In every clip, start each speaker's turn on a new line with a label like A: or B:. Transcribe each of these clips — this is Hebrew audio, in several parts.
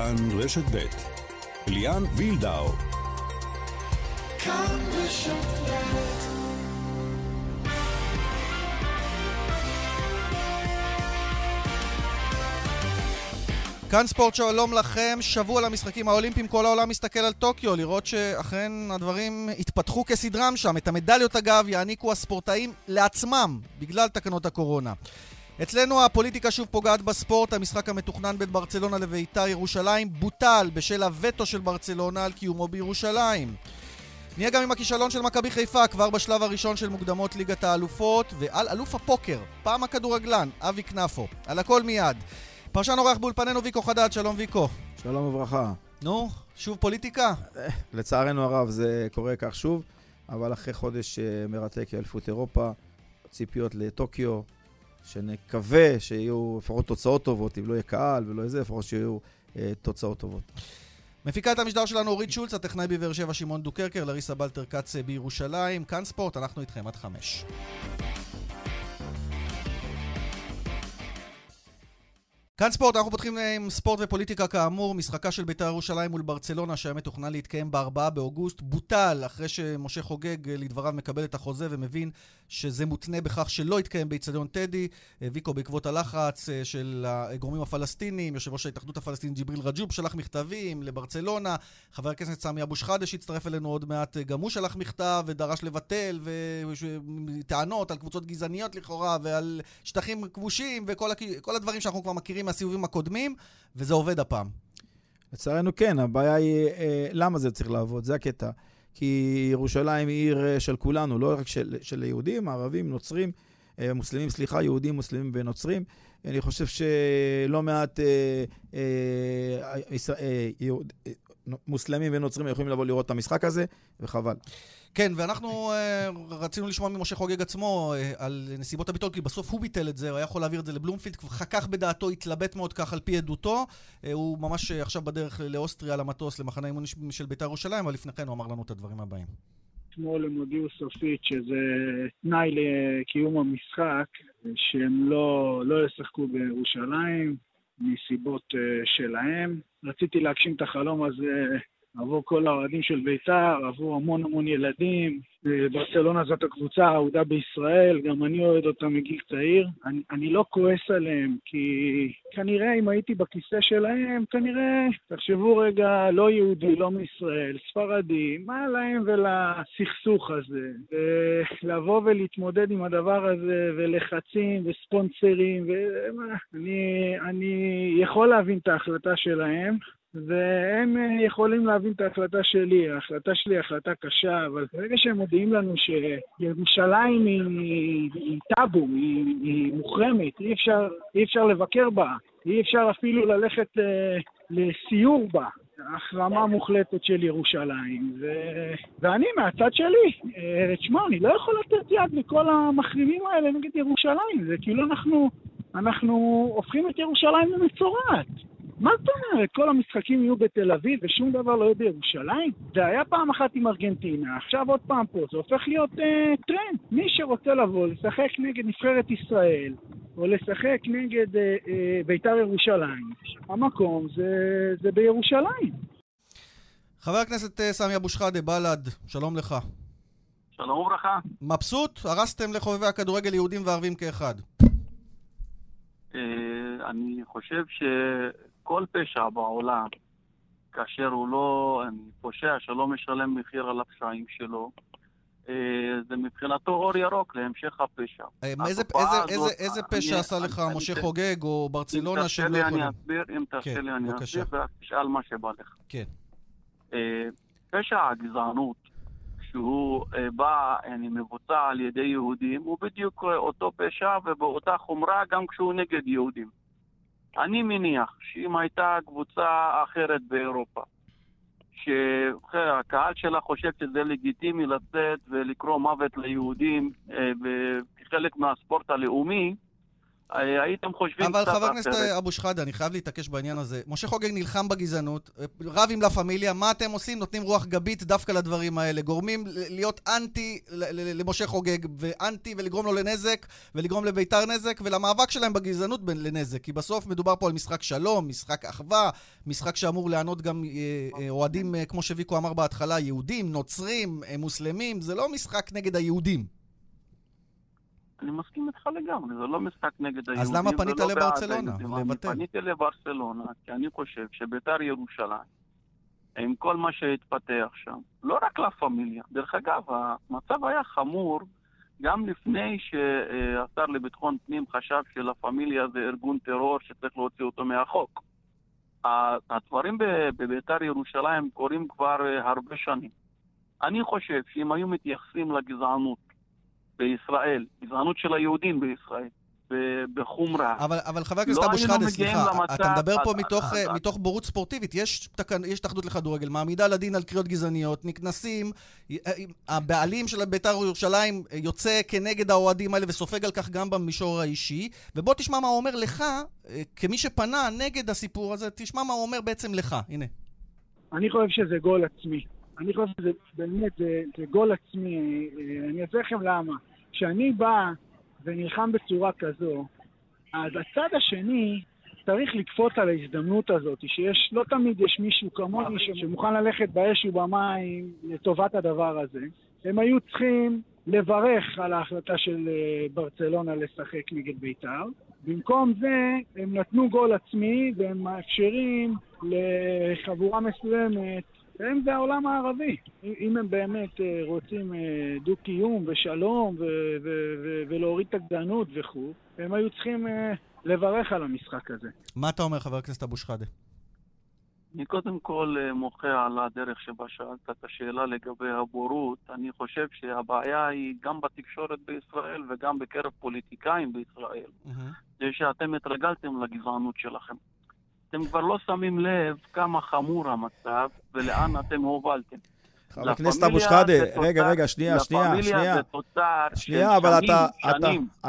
A: כאן רשת ב' ליאן וילדאו כאן רשת כאן ספורט שלום לכם, שבוע למשחקים האולימפיים, כל העולם מסתכל על טוקיו, לראות שאכן הדברים התפתחו כסדרם שם. את המדליות אגב יעניקו הספורטאים לעצמם, בגלל תקנות הקורונה. אצלנו הפוליטיקה שוב פוגעת בספורט, המשחק המתוכנן בין ברצלונה לביתר ירושלים בוטל בשל הווטו של ברצלונה על קיומו בירושלים. נהיה גם עם הכישלון של מכבי חיפה כבר בשלב הראשון של מוקדמות ליגת האלופות ועל אלוף הפוקר, פעם הכדורגלן, אבי כנפו. על הכל מיד. פרשן אורח באולפנינו ויקו חדד, שלום ויקו.
B: שלום וברכה.
A: נו, שוב פוליטיקה?
B: אה, לצערנו הרב זה קורה כך שוב, אבל אחרי חודש אה, מרתק אליפות אירופה, ציפיות לטוקיו, שנקווה שיהיו לפחות תוצאות טובות, אם לא יהיה קהל ולא יהיה זה, לפחות שיהיו אה, תוצאות טובות.
A: מפיקה את המשדר שלנו אורית שולץ, הטכנאי בבאר שבע שמעון דוקרקר, לריסה בלטר כץ בירושלים. כאן ספורט, אנחנו איתכם עד חמש. כאן ספורט, אנחנו פותחים אה, עם ספורט ופוליטיקה כאמור. משחקה של בית"ר ירושלים מול ברצלונה שהיה מתוכנן להתקיים ב-4 באוגוסט בוטל אחרי שמשה חוגג אה, לדבריו מקבל את החוזה ומבין שזה מותנה בכך שלא יתקיים באיצטדיון טדי. אה, ויקו בעקבות הלחץ של הגורמים הפלסטינים, יושב ראש ההתאחדות הפלסטינית ג'יבריל רג'וב שלח מכתבים לברצלונה. חבר הכנסת סמי אבו שחאדה שהצטרף אלינו עוד מעט, גם הוא שלח מכתב ודרש לבטל וטענות על קבוצות גזעניות לכאורה ועל שטחים כבושים וכל הדברים שאנחנו כבר מכירים מהסיבובים הקודמים, וזה עובד הפעם.
B: לצערנו כן, הבעיה היא אה, למה זה צריך לעבוד, זה הקטע. כי ירושלים היא עיר אה, של כולנו, לא רק של, של יהודים, ערבים, נוצרים, אה, מוסלמים, סליחה, יהודים, מוסלמים ונוצרים. אני חושב שלא מעט אה, אה, אה, יהוד, אה, מוסלמים ונוצרים יכולים לבוא לראות את המשחק הזה, וחבל.
A: כן, ואנחנו uh, רצינו לשמוע ממשה חוגג עצמו uh, על נסיבות הביטול, כי בסוף הוא ביטל את זה, הוא היה יכול להעביר את זה לבלומפילד, חכך בדעתו, התלבט מאוד כך על פי עדותו. Uh, הוא ממש עכשיו בדרך לאוסטריה, למטוס, למחנה אימון של בית"ר ירושלים, אבל לפני כן הוא אמר לנו את הדברים הבאים.
C: אתמול הם הודיעו סופית שזה תנאי לקיום המשחק, שהם לא, לא ישחקו בירושלים מסיבות שלהם. רציתי להגשים את החלום הזה עבור כל האוהדים של בית"ר, עבור המון המון ילדים. ברצלונה זאת הקבוצה האהודה בישראל, גם אני אוהד אותה מגיל צעיר. אני, אני לא כועס עליהם, כי כנראה אם הייתי בכיסא שלהם, כנראה, תחשבו רגע, לא יהודי, לא מישראל, ספרדי, מה להם ולסכסוך הזה? ולבוא ולהתמודד עם הדבר הזה, ולחצים, וספונסרים, ומה, אני, אני יכול להבין את ההחלטה שלהם, והם אה, יכולים להבין את ההחלטה שלי. ההחלטה שלי היא החלטה קשה, אבל ברגע שהם מודיעים לנו שירושלים היא, היא טאבו, היא, היא מוחרמת, אי אפשר, אי אפשר לבקר בה, אי אפשר אפילו ללכת אה, לסיור בה. החרמה מוחלטת של ירושלים, ו... ואני מהצד שלי, אה, תשמע, אני לא יכול לתת יד לכל המחרימים האלה נגד ירושלים, זה כאילו אנחנו, אנחנו הופכים את ירושלים למצורעת. מה זאת אומרת? כל המשחקים יהיו בתל אביב ושום דבר לא יהיה בירושלים? זה היה פעם אחת עם ארגנטינה, עכשיו עוד פעם פה, זה הופך להיות אה, טרנד. מי שרוצה לבוא לשחק נגד נבחרת ישראל, או לשחק נגד אה, אה, בית"ר ירושלים, המקום זה, זה בירושלים.
A: חבר הכנסת אה, סמי אבו שחאדה, בל"ד, שלום לך.
D: שלום וברכה.
A: מבסוט? הרסתם לחובבי הכדורגל יהודים וערבים כאחד.
D: אה, אני חושב ש... כל פשע בעולם, כאשר הוא לא פושע שלא משלם מחיר על הפשעים שלו, אה, זה מבחינתו אור ירוק להמשך הפשע.
A: אה, איזה פשע עשה לך משה חוגג או ברצלונה
D: שהם לא יכולים? אם תרשה כן, לי אני אסביר, ואז תשאל מה שבא לך.
A: כן.
D: אה, פשע הגזענות, שהוא בא, אני מבוצע על ידי יהודים, הוא בדיוק אותו פשע ובאותה חומרה גם כשהוא נגד יהודים. אני מניח שאם הייתה קבוצה אחרת באירופה, שהקהל שלה חושב שזה לגיטימי לצאת ולקרוא מוות ליהודים אה, כחלק מהספורט הלאומי, הייתם חושבים
A: אבל חבר הכנסת. אבו שחאדה, אני חייב להתעקש בעניין הזה. משה חוגג נלחם בגזענות, רב עם לה פמיליה, מה אתם עושים? נותנים רוח גבית דווקא לדברים האלה. גורמים להיות אנטי למשה חוגג, ואנטי ולגרום לו לנזק, ולגרום לביתר נזק, ולמאבק שלהם בגזענות לנזק. כי בסוף מדובר פה על משחק שלום, משחק אחווה, משחק שאמור לענות גם אה, אה, אוהדים, אה, כמו שוויקו אמר בהתחלה, יהודים, נוצרים, אה, מוסלמים. זה לא משחק נגד היהודים.
D: אני מסכים איתך לגמרי, זה לא משחק נגד היהודים.
A: למה פנית
D: ולא בעד
A: לברצלונה? לבטל.
D: פניתי לברצלונה, כי אני חושב שביתר ירושלים, עם כל מה שהתפתח שם, לא רק לה פמיליה. דרך אגב, המצב היה חמור גם לפני שהשר לביטחון פנים חשב שלה פמיליה זה ארגון טרור שצריך להוציא אותו מהחוק. הדברים בביתר ירושלים קורים כבר אה, הרבה שנים. אני חושב שאם היו מתייחסים לגזענות בישראל, גזענות של היהודים בישראל, בחומרה,
A: אבל, אבל חבר הכנסת
D: לא
A: אבו שחאדה, סליחה,
D: למצב-
A: אתה מדבר פה
D: אז-
A: מתוך,
D: אז-
A: אה, מתוך בורות ספורטיבית. יש, תקנ... יש התאחדות לכדורגל, מעמידה לדין על קריאות גזעניות, נקנסים, אה, הבעלים של בית"ר ירושלים יוצא כנגד האוהדים האלה וסופג על כך גם במישור האישי, ובוא תשמע מה הוא אומר לך, אה, כמי שפנה נגד הסיפור הזה, תשמע מה הוא אומר בעצם לך. הנה.
C: אני חושב שזה גול עצמי. אני חושב שזה באמת, זה, זה גול עצמי. אני אעשה לכם למה. כשאני בא ונלחם בצורה כזו, אז הצד השני צריך לקפוץ על ההזדמנות הזאת, שיש, לא תמיד יש מישהו כמוני שמוכן ללכת באש ובמים לטובת הדבר הזה. הם היו צריכים לברך על ההחלטה של אה, ברצלונה לשחק נגד בית"ר. במקום זה, הם נתנו גול עצמי והם מאפשרים לחבורה מסוימת, הם זה העולם הערבי. אם- הם באמת אה, רוצים אה, דו-קיום ושלום ו- ו- ו- ולהוריד את הגזענות וכו', הם היו צריכים אה, לברך על המשחק הזה.
A: מה אתה אומר, חבר הכנסת אבו שחאדה?
D: אני קודם כל מוחה על הדרך שבה שאלת את השאלה לגבי הבורות. אני חושב שהבעיה היא גם בתקשורת בישראל וגם בקרב פוליטיקאים בישראל.
A: מהמם.
D: זה שאתם התרגלתם לגזענות שלכם. אתם כבר לא שמים לב כמה חמור המצב ולאן אתם הובלתם.
B: חבר הכנסת אבו שחאדה, רגע, רגע, שנייה, שנייה, שנייה.
D: זה תוצר של
B: שנייה, אבל
D: שנים,
B: אתה, אתה.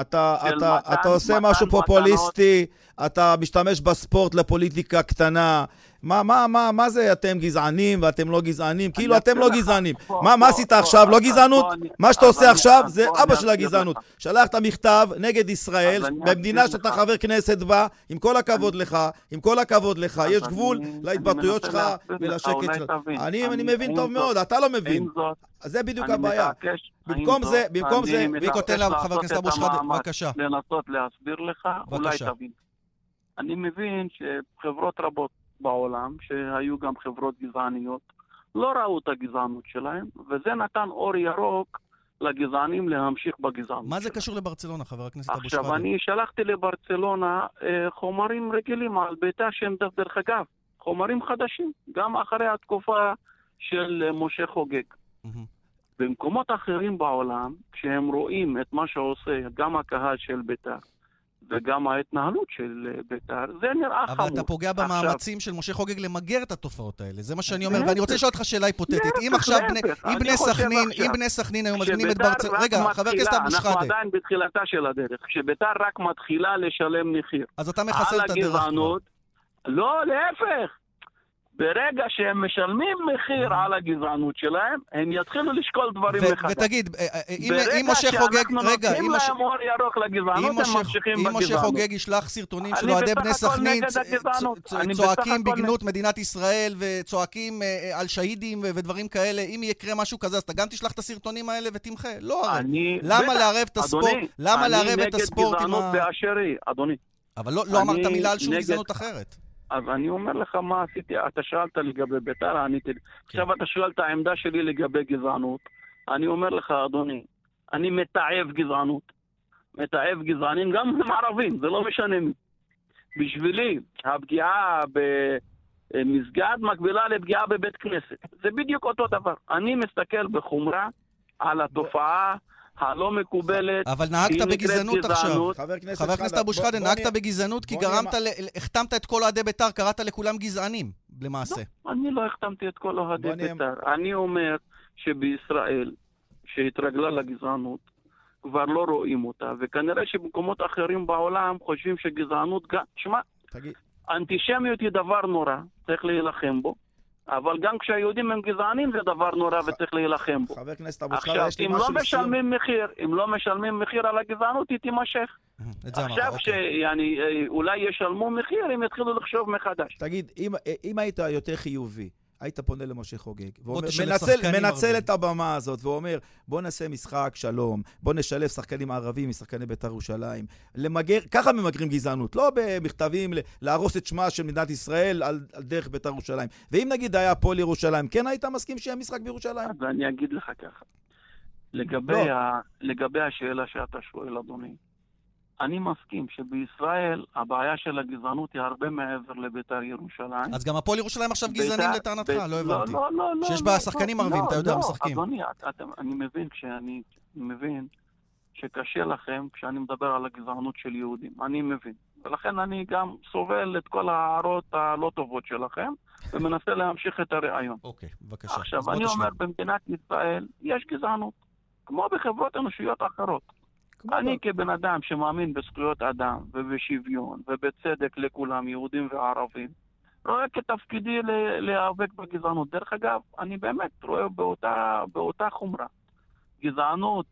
B: אתה,
D: של
B: אתה,
D: מתן-
B: אתה עושה
D: מתן
B: משהו
D: מתנות.
B: פופוליסטי, אתה משתמש בספורט לפוליטיקה קטנה. מה, מה, מה, מה זה אתם גזענים ואתם לא גזענים? כאילו אתם לא. גזענים. מה, מה עשית עכשיו? לא גזענות? מה שאתה עושה עכשיו זה אבא של הגזענות. שלחת מכתב נגד ישראל, במדינה שאתה. חבר כנסת בה, עם כל הכבוד לך, עם כל הכבוד לך, יש גבול להתבטאויות שלך ולשקט שלך. אני מבין טוב מאוד, אתה לא מבין. זה בדיוק הבעיה. במקום זה- במקום זה-
D: מתעקש
A: ויקו, תן חבר הכנסת אבו שחאדה, בבקשה.
D: לנסות להסביר לך, אולי. תבין. אני מבין שחברות רבות בעולם, שהיו גם חברות גזעניות, לא ראו את הגזענות שלהם, וזה נתן אור ירוק לגזענים להמשיך בגזענות.
A: מה זה
D: שלהם.
A: קשור לברצלונה, חבר הכנסת אבו
D: עכשיו,
A: שחאדה?
D: אני שלחתי לברצלונה אה, חומרים רגילים על ביתה שהם דרך אגב, חומרים חדשים, גם אחרי התקופה של אה, משה חוגג.
A: מהמם.
D: במקומות אחרים בעולם, כשהם רואים את מה שעושה גם הקהל של בית"ר וגם ההתנהלות של אה, בית"ר, זה נראה חמור.
A: אבל אתה פוגע
D: עכשיו,
A: במאמצים של משה חוגג למגר את התופעות האלה. זה מה שאני אומר. ואני רוצה לשאול אותך שאלה היפותטית. אם עכשיו בני- סכנין,
D: עכשיו
A: אם בני סכנין היו מזמינים את
D: כשבית"ר
A: ברצלונה... רגע, חבר הכנסת אבו
D: אנחנו
A: שחאדה,
D: עדיין בתחילתה של הדרך. כשבית"ר רק מתחילה לשלם מחיר
A: אז אתה מחסל את הדרך
D: לא, להפך. ברגע שהם משלמים מחיר על הגזענות שלהם, הם יתחילו לשקול דברים
A: ו-
D: מחדש.
A: ותגיד, אה, אה, אם
D: ברגע
A: אם משה חוגג...
D: שאנחנו
A: רגע,
D: נותנים
A: אם
D: להם אור ירוק
A: אם
D: לגזענות, הם ממשיכים
A: אם משה
D: בגזענות.
A: חוגג ישלח סרטונים של
D: אני
A: אוהדי בני סכנין
D: נגד אני
A: צועקים בגנות מדינת ישראל וצועקים אה, על שהידים ודברים כאלה, אם יקרה משהו כזה, אז אתה גם תשלח את הסרטונים האלה ותמחה. לא.
D: אני...
A: למה לערב את הספורט?
D: אדוני,
A: למה לערב את
D: אני
A: הספורט
D: נגד
A: עם
D: גזענות
A: ה...
D: באשר היא, אדוני.
A: אבל לא לא אמרת
D: אני
A: מילה על שום
D: נגד-
A: גזענות אחרת.
D: אז אני אומר לך מה עשיתי, אתה שאלת לגבי בית"ר, עניתי. עכשיו אתה שואל את העמדה שלי לגבי גזענות. אני אומר לך, אדוני, אני מתעב גזענות. מתעב גזענים, גם הם ערבים, זה לא משנה מי. בשבילי, הפגיעה במסגד מקבילה לפגיעה בבית כנסת. זה בדיוק אותו דבר. אני מסתכל בחומרה על התופעה הלא מקובלת.
A: אבל נהגת בגזענות עכשיו.
B: חבר הכנסת
A: אבו שחאדה, נהגת בגזענות כי גרמת, החתמת את כל אוהדי בית"ר, קראת לכולם גזענים, למעשה.
D: אני לא החתמתי את כל אוהדי בית"ר. אני אומר שבישראל, שהתרגלה לגזענות, כבר לא רואים אותה, וכנראה שבמקומות אחרים בעולם חושבים שגזענות גם... שמע,
B: תגיד,
D: אנטישמיות היא דבר נורא, צריך להילחם בו, אבל גם כשהיהודים הם גזענים זה דבר נורא וצריך להילחם בו.
B: חבר הכנסת אבו שחאדה,
D: עכשיו,
B: יש לי
D: אם
B: משהו
D: לא
B: לסיום.
D: משלמים מחיר, אם לא משלמים מחיר על הגזענות, היא תימשך. עכשיו
A: אוקיי.
D: שיעני, אה, ישלמו מחיר, הם יתחילו לחשוב מחדש.
B: תגיד, אם, אם היית יותר חיובי, היית פונה למשה חוגג, ואומר, מנצל, מנצל
A: ערבים."
B: את הבמה הזאת ואומר, בוא נעשה משחק שלום, בוא נשלב שחקנים ערבים משחקני בית"ר ירושלים, למגר, ככה ממגרים גזענות, לא במכתבים להרוס את שמה של מדינת ישראל על, על דרך בית"ר ירושלים. ואם נגיד היה הפועל ירושלים, כן היית מסכים שיהיה משחק בירושלים?
D: אז אני אגיד לך ככה. לגבי,
B: לא.
D: ה... לגבי השאלה שאתה שואל, אדוני, אני מסכים שבישראל הבעיה של הגזענות היא הרבה מעבר לבית"ר ירושלים.
A: אז גם הפועל ירושלים עכשיו
D: בית"ר-
A: גזענים לטענתך?
D: בית-
A: לא הבנתי.
D: לא, לא, לא.
A: שיש
D: לא,
A: בה
D: לא,
A: שחקנים
D: לא,
A: ערבים, אתה יודע,
D: לא,
A: משחקים.
D: אדוני, את, אני מבין כשאני מבין שקשה לכם כשאני מדבר על הגזענות של יהודים. אני מבין. ולכן אני גם סובל את כל ההערות הלא טובות שלכם, ומנסה להמשיך את הרעיון.
A: אוקיי, בבקשה.
D: עכשיו, אני. אומר, במדינת ישראל יש גזענות, כמו בחברות אנושיות אחרות. אני כבן אדם שמאמין בזכויות אדם ובשוויון ובצדק לכולם, יהודים וערבים, רואה כתפקידי ל- להיאבק בגזענות. דרך אגב, אני באמת רואה באותה, באותה חומרה. גזענות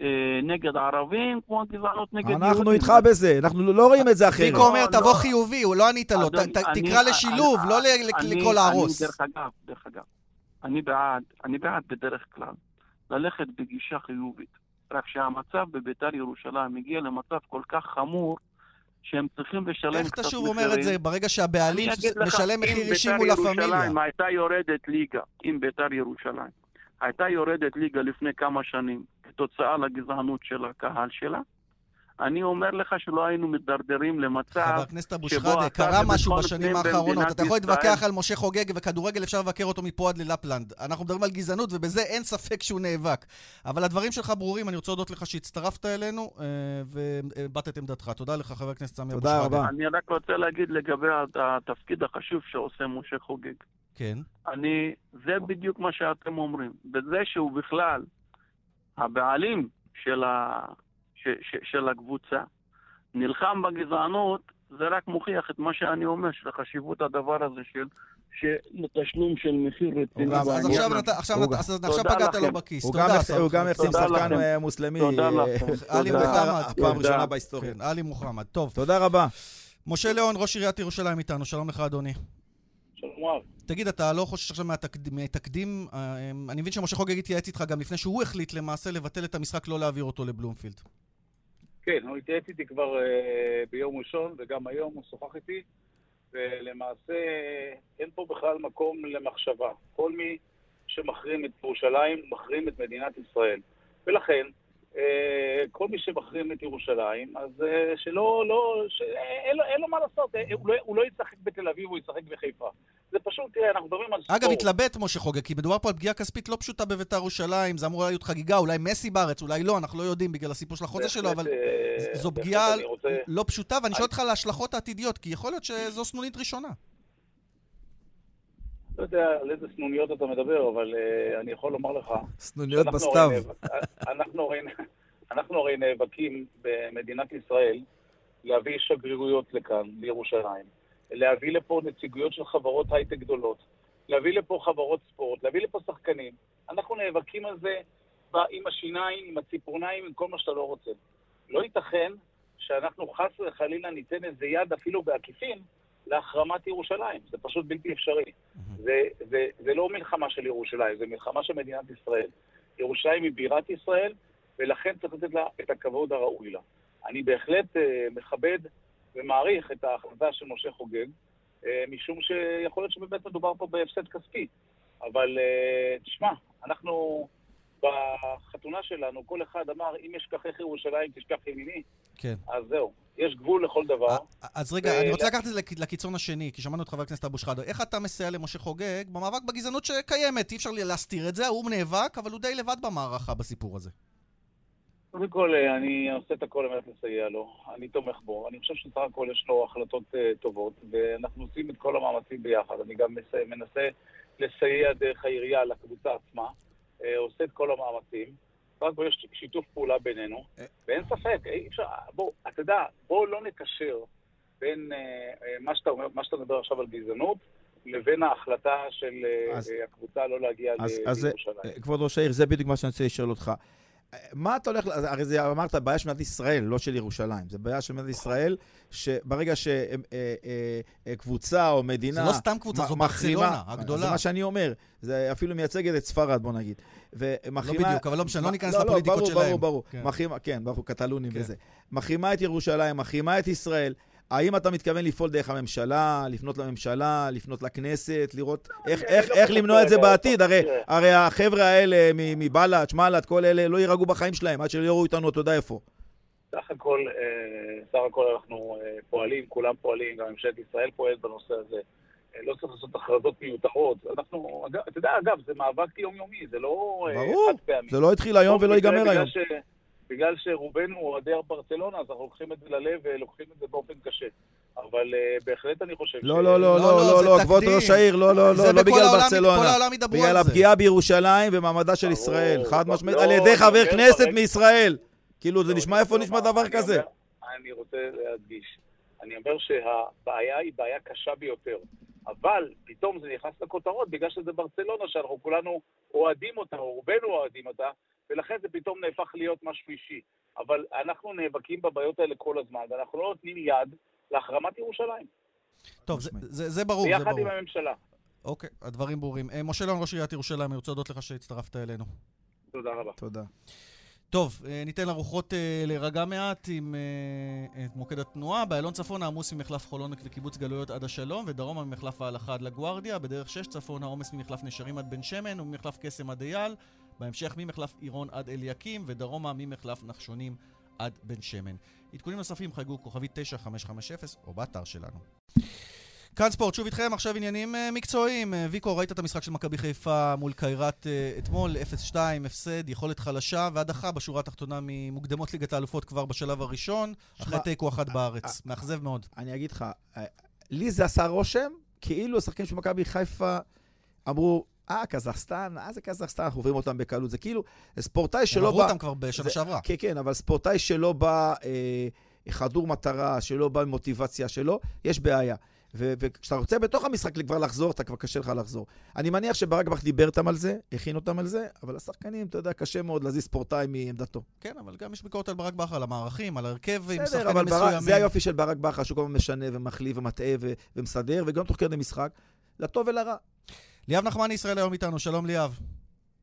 D: אה, נגד ערבים כמו גזענות נגד יהודים.
B: אנחנו איתך בזה, אנחנו לא רואים את זה אחרת.
A: ויקו אומר,
D: לא,
A: תבוא
D: לא.
A: חיובי, הוא לא ענית לו, ת-
D: אדוני,
A: ת-
D: אני-
A: תקרא לשילוב,
D: אני-
A: לא לקרוא להרוס.
D: דרך אגב, דרך אגב, אני בעד, אני בעד בדרך כלל ללכת בגישה חיובית. רק שהמצב בביתר ירושלים הגיע למצב כל כך חמור, שהם צריכים לשלם
A: איך
D: קצת
A: אתה
D: מחירים.
A: שוב אומר את זה ברגע שהבעלים משלם
D: אם
A: מחיר אישי
D: בית"ר
A: מול הפמיליה?
D: ירושלים הייתה יורדת ליגה, אם ביתר ירושלים הייתה יורדת ליגה לפני כמה שנים כתוצאה לגזענות של הקהל שלה, אני אומר לך שלא היינו מתדרדרים למצב
A: חבר הכנסת אבו
D: שבו
A: שחאדה, קרה משהו בשנים האחרונות. אתה יכול להתווכח על משה חוגג וכדורגל, אפשר לבקר אותו מפה עד ללפלנד. אנחנו מדברים על גזענות, ובזה אין ספק שהוא נאבק. אבל הדברים שלך ברורים, אני רוצה להודות לך שהצטרפת אלינו אה, והבעת את עמדתך. תודה לך, חבר הכנסת סמי אבו
B: תודה
A: שחאדה.
B: רבה.
D: אני רק רוצה להגיד לגבי התפקיד החשוב שעושה משה חוגג.
A: כן.
D: אני, זה בדיוק מה שאתם אומרים. בזה שהוא בכלל הבעלים של, ה, ש, ש, של הקבוצה, נלחם בגזענות, זה רק מוכיח את מה שאני אומר, של חשיבות הדבר הזה של, של תשלום של מחיר רציני.
A: אז אז
D: בעניין
A: עכשיו
D: הזה.
A: נת- עכשיו
B: הוא
A: נת- אז עכשיו פגעת לו. בכיס.
B: הוא
A: תודה.
B: הוא גם
D: תודה
B: שחקן
D: לכם.
B: אה, מוסלמי
D: תודה
B: אה,
D: לכם.
A: עלי. מוחמד.
B: פעם. ראשונה בהיסטוריה.
A: כן, עלי מוחמד. טוב.
B: תודה רבה.
A: משה ליאון, ראש עיריית ירושלים איתנו, שלום לך אדוני.
C: שלום רב.
A: תגיד, אתה לא חושש עכשיו מהתקד- מהתקדים? אה, אני מבין שמשה חוגג התייעץ איתך גם לפני שהוא החליט למעשה לבטל את המשחק, לא להעביר אותו לבלומפילד.
E: כן, הוא התייעץ איתי כבר אה, ביום ראשון, וגם היום הוא שוחח איתי, ולמעשה אין פה בכלל מקום למחשבה. כל מי שמחרים את ירושלים, מחרים את מדינת ישראל. ולכן, אה, כל מי שמחרים את ירושלים, אז אה, שלא, לא, ש... אין, אין לו מה לעשות, הוא, לא, הוא לא ישחק בתל אביב, הוא ישחק בחיפה. זה פשוט, תראה, אנחנו מדברים על ספורט.
A: אגב, התלבט משה חוגג, כי מדובר פה על פגיעה כספית לא פשוטה בביתר ירושלים, זה אמור להיות חגיגה, אולי מסי בארץ, אולי לא, אנחנו לא יודעים בגלל הסיפור של החוזה שלו, אבל
E: אה,
A: זו פגיעה לא פשוטה, ואני שואל אותך על ההשלכות העתידיות, כי יכול להיות שזו סנונית ראשונה.
E: לא יודע על איזה סנוניות אתה מדבר, אבל uh, אני יכול לומר לך...
B: סנוניות בסתיו.
E: הרי, אנחנו הרי נאבקים במדינת ישראל להביא שגרירויות לכאן, לירושלים, להביא לפה נציגויות של חברות הייטק גדולות, להביא לפה חברות ספורט, להביא לפה שחקנים. אנחנו נאבקים על זה עם השיניים, עם הציפורניים, עם כל מה שאתה לא רוצה. לא ייתכן שאנחנו חס וחלילה ניתן איזה יד אפילו בעקיפין להחרמת ירושלים. זה פשוט בלתי אפשרי. זה, זה, זה לא מלחמה של ירושלים, זה מלחמה של מדינת ישראל. ירושלים היא בירת ישראל, ולכן צריך לתת לה את הכבוד הראוי לה. אני בהחלט אה, מכבד ומעריך את ההחלטה של משה חוגג, אה, משום שיכול להיות שבאמת מדובר פה בהפסד כספי. אבל אה, תשמע, אנחנו בחתונה שלנו, כל אחד אמר, אם אשכחך ירושלים, תשכח ימיני,
A: כן.
E: אז זהו. יש גבול לכל דבר.
A: אז רגע, אני רוצה לקחת את זה לקיצון השני, כי שמענו את חבר הכנסת אבו שחאדה. איך אתה מסייע למשה חוגג במאבק בגזענות שקיימת? אי אפשר להסתיר את זה, הוא נאבק, אבל הוא די לבד במערכה בסיפור הזה.
E: קודם כל, אה, אני עושה את הכל על מנת לסייע לו. אני תומך בו. אני חושב שסך הכל יש לו החלטות uh, טובות, ואנחנו עושים את כל המאמצים ביחד. אני גם מסי... מנסה לסייע דרך העירייה לקבוצה עצמה, uh, עושה את כל המאמצים. הכל יש שיתוף פעולה בינינו, ואין ספק, אי אפשר, בוא, אתה יודע, בואו לא נקשר בין אה, מה שאתה אומר, מה שאתה מדבר עכשיו על גזענות, לבין ההחלטה של
B: אז-
E: הקבוצה לא להגיע
B: אז, אז
E: לירושלים.
B: אה, כבוד ראש העיר, זה בדיוק מה שאני רוצה לשאול אותך. אה, מה אתה הולך, הרי זה אמרת, בעיה של מדינת ישראל, לא של ירושלים. זה בעיה של מדינת ישראל, שברגע שקבוצה או מדינה...
A: זה לא סתם קבוצה, זו ברצלונה הגדולה.
B: זה מה שאני אומר. זה אפילו מייצגת את ספרד, בוא נגיד. ומחרימה...
A: לא בדיוק, אבל לא משנה, לא ניכנס
B: לא,
A: לפוליטיקות
B: ברור,
A: שלהם.
B: ברור, ברור.
A: כן.
B: מחרימה, כן, ברור, קטלונים
A: כן.
B: וזה. מחרימה את ירושלים, מחרימה את ישראל. האם אתה מתכוון לפעול דרך הממשלה, לפנות לממשלה, לפנות לכנסת, לראות איך,
E: אני
B: איך,
E: לא
B: איך למנוע את זה בעתיד? הרי. הרי החבר'ה האלה מבל"ד, שמל"ד, כל אלה לא יירגעו בחיים שלהם עד שלא יראו איתנו אתה יודע איפה.
E: סך הכל, אה, סך הכל אנחנו אה, פועלים, כולם פועלים, גם ממשלת ישראל פועלת בנושא הזה. אה, לא צריך לעשות הכרזות מיותרות. אנחנו, אתה יודע, אגב, זה מאבק יומיומי, זה לא
B: ברור,
E: חד פעמי.
B: זה לא התחיל היום ולא ייגמר היום.
E: ש- בגלל שרובנו אוהדי ברצלונה, אז אנחנו לוקחים את זה ללב ולוקחים את זה באופן קשה. אבל אה, בהחלט אני חושב ש...
B: לא, לא,
A: לא,
B: לא,
A: לא,
B: לא, לא, כבוד. ראש העיר, לא, לא,
A: זה
B: לא, לא
A: בכל
B: בגלל
A: העולם-
B: ברצלונה.
A: כל העולם ידברו
B: בגלל
A: על זה.
B: הפגיעה בירושלים ומעמדה של ישראל, חד. משמעית,
E: לא,
B: על ידי חבר כנסת מישראל. כאילו, זה
E: לא,
B: נשמע איפה נשמע דבר כזה.
E: אני רוצה להדגיש. אני אומר שהבעיה היא בעיה קשה ביותר. אבל פתאום זה נכנס לכותרות בגלל שזה ברצלונה, שאנחנו כולנו אוהדים אותה, או רובנו אוהדים אותה, ולכן זה פתאום נהפך להיות משהו אישי. אבל אנחנו נאבקים בבעיות האלה כל הזמן, ואנחנו לא נותנים יד להחרמת ירושלים.
A: טוב, זה-. זה זה ברור, זה
E: ביחד
A: ברור.
E: עם הממשלה.
A: אוקיי, הדברים ברורים. אה, משה ליאון, ראש עיריית ירושלים, אני רוצה להודות לך שהצטרפת אלינו.
E: תודה רבה.
B: תודה.
A: טוב, אה, ניתן לרוחות אה, להירגע מעט עם את מוקד התנועה. באיילון צפון העמוס ממחלף חולון וקיבוץ גלויות עד השלום, ודרומה ממחלף ההלכה עד לגוארדיה. בדרך 6 צפון העומס ממחלף נשרים עד בן שמן וממחלף קסם עד אייל. בהמשך ממחלף עירון עד אליקים, ודרומה ממחלף נחשונים עד בן שמן. עדכונים נוספים חייגו כוכבית 9550 או באתר שלנו. כאן ספורט, שוב איתכם, עכשיו עניינים אה, מקצועיים. אה, ויקו, ראית את המשחק של מכבי חיפה מול קיירת אה, אתמול, 0-2, הפסד, יכולת חלשה, והדחה בשורה התחתונה ממוקדמות ליגת האלופות כבר בשלב הראשון, אחרי תיקו אחת בארץ. מאכזב מאוד.
B: אני אגיד לך, לי זה עשה רושם, כאילו השחקנים של מכבי חיפה אמרו, אה, קזחסטן, אה, זה קזחסטן, אנחנו עוברים אותם בקלות. זה כאילו, ספורטאי
A: הם
B: שלא
A: עברו
B: בא...
A: אותם כבר בשנה שעברה.
B: כן, כן, אבל ספורטאי שלא בא אה, חדור מטרה, שלא בא עם מוטיבציה שלו, יש בעיה. וכשאתה רוצה בתוך המשחק כבר לחזור, אתה כבר קשה לך לחזור. אני מניח שברק בכר דיבר איתם על זה, הכין אותם על זה, אבל השחקנים, אתה יודע, קשה מאוד להזיז ספורטאי מעמדתו.
A: כן, אבל גם יש ביקורת על ברק בכר, על המערכים, על ההרכב עם
B: בסדר,
A: שחקנים
B: אבל ברק,
A: מסוימים.
B: זה היופי של ברק בכר, שהוא כל הזמן משנה ומחליף ומטעה ומסדר, וגם תוך כדי משחק, לטוב ולרע.
A: ליאב נחמני ישראל היום איתנו, שלום ליאב.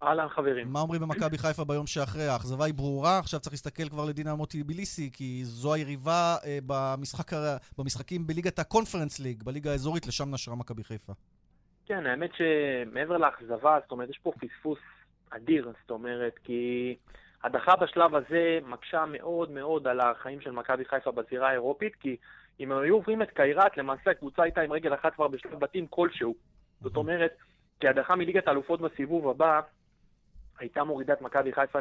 F: אהלן חברים.
A: מה אומרים במכבי חיפה ביום שאחרי? האכזבה היא ברורה, עכשיו צריך להסתכל כבר לדינמו טביליסי, כי זו היריבה אה, במשחק, במשחקים בליגת הקונפרנס ליג, בליגה האזורית, לשם נשרה מכבי חיפה.
F: כן, האמת שמעבר לאכזבה, זאת אומרת, יש פה פספוס אדיר, זאת אומרת, כי הדחה בשלב הזה מקשה מאוד מאוד על החיים של מכבי חיפה בזירה האירופית, כי אם היו עוברים את קיירת, למעשה הקבוצה הייתה עם רגל אחת כבר בשלב בתים כלשהו. זאת אומרת, כי הדחה מליגת האלופות בסיבוב הבא הייתה מורידה את מכבי חיפה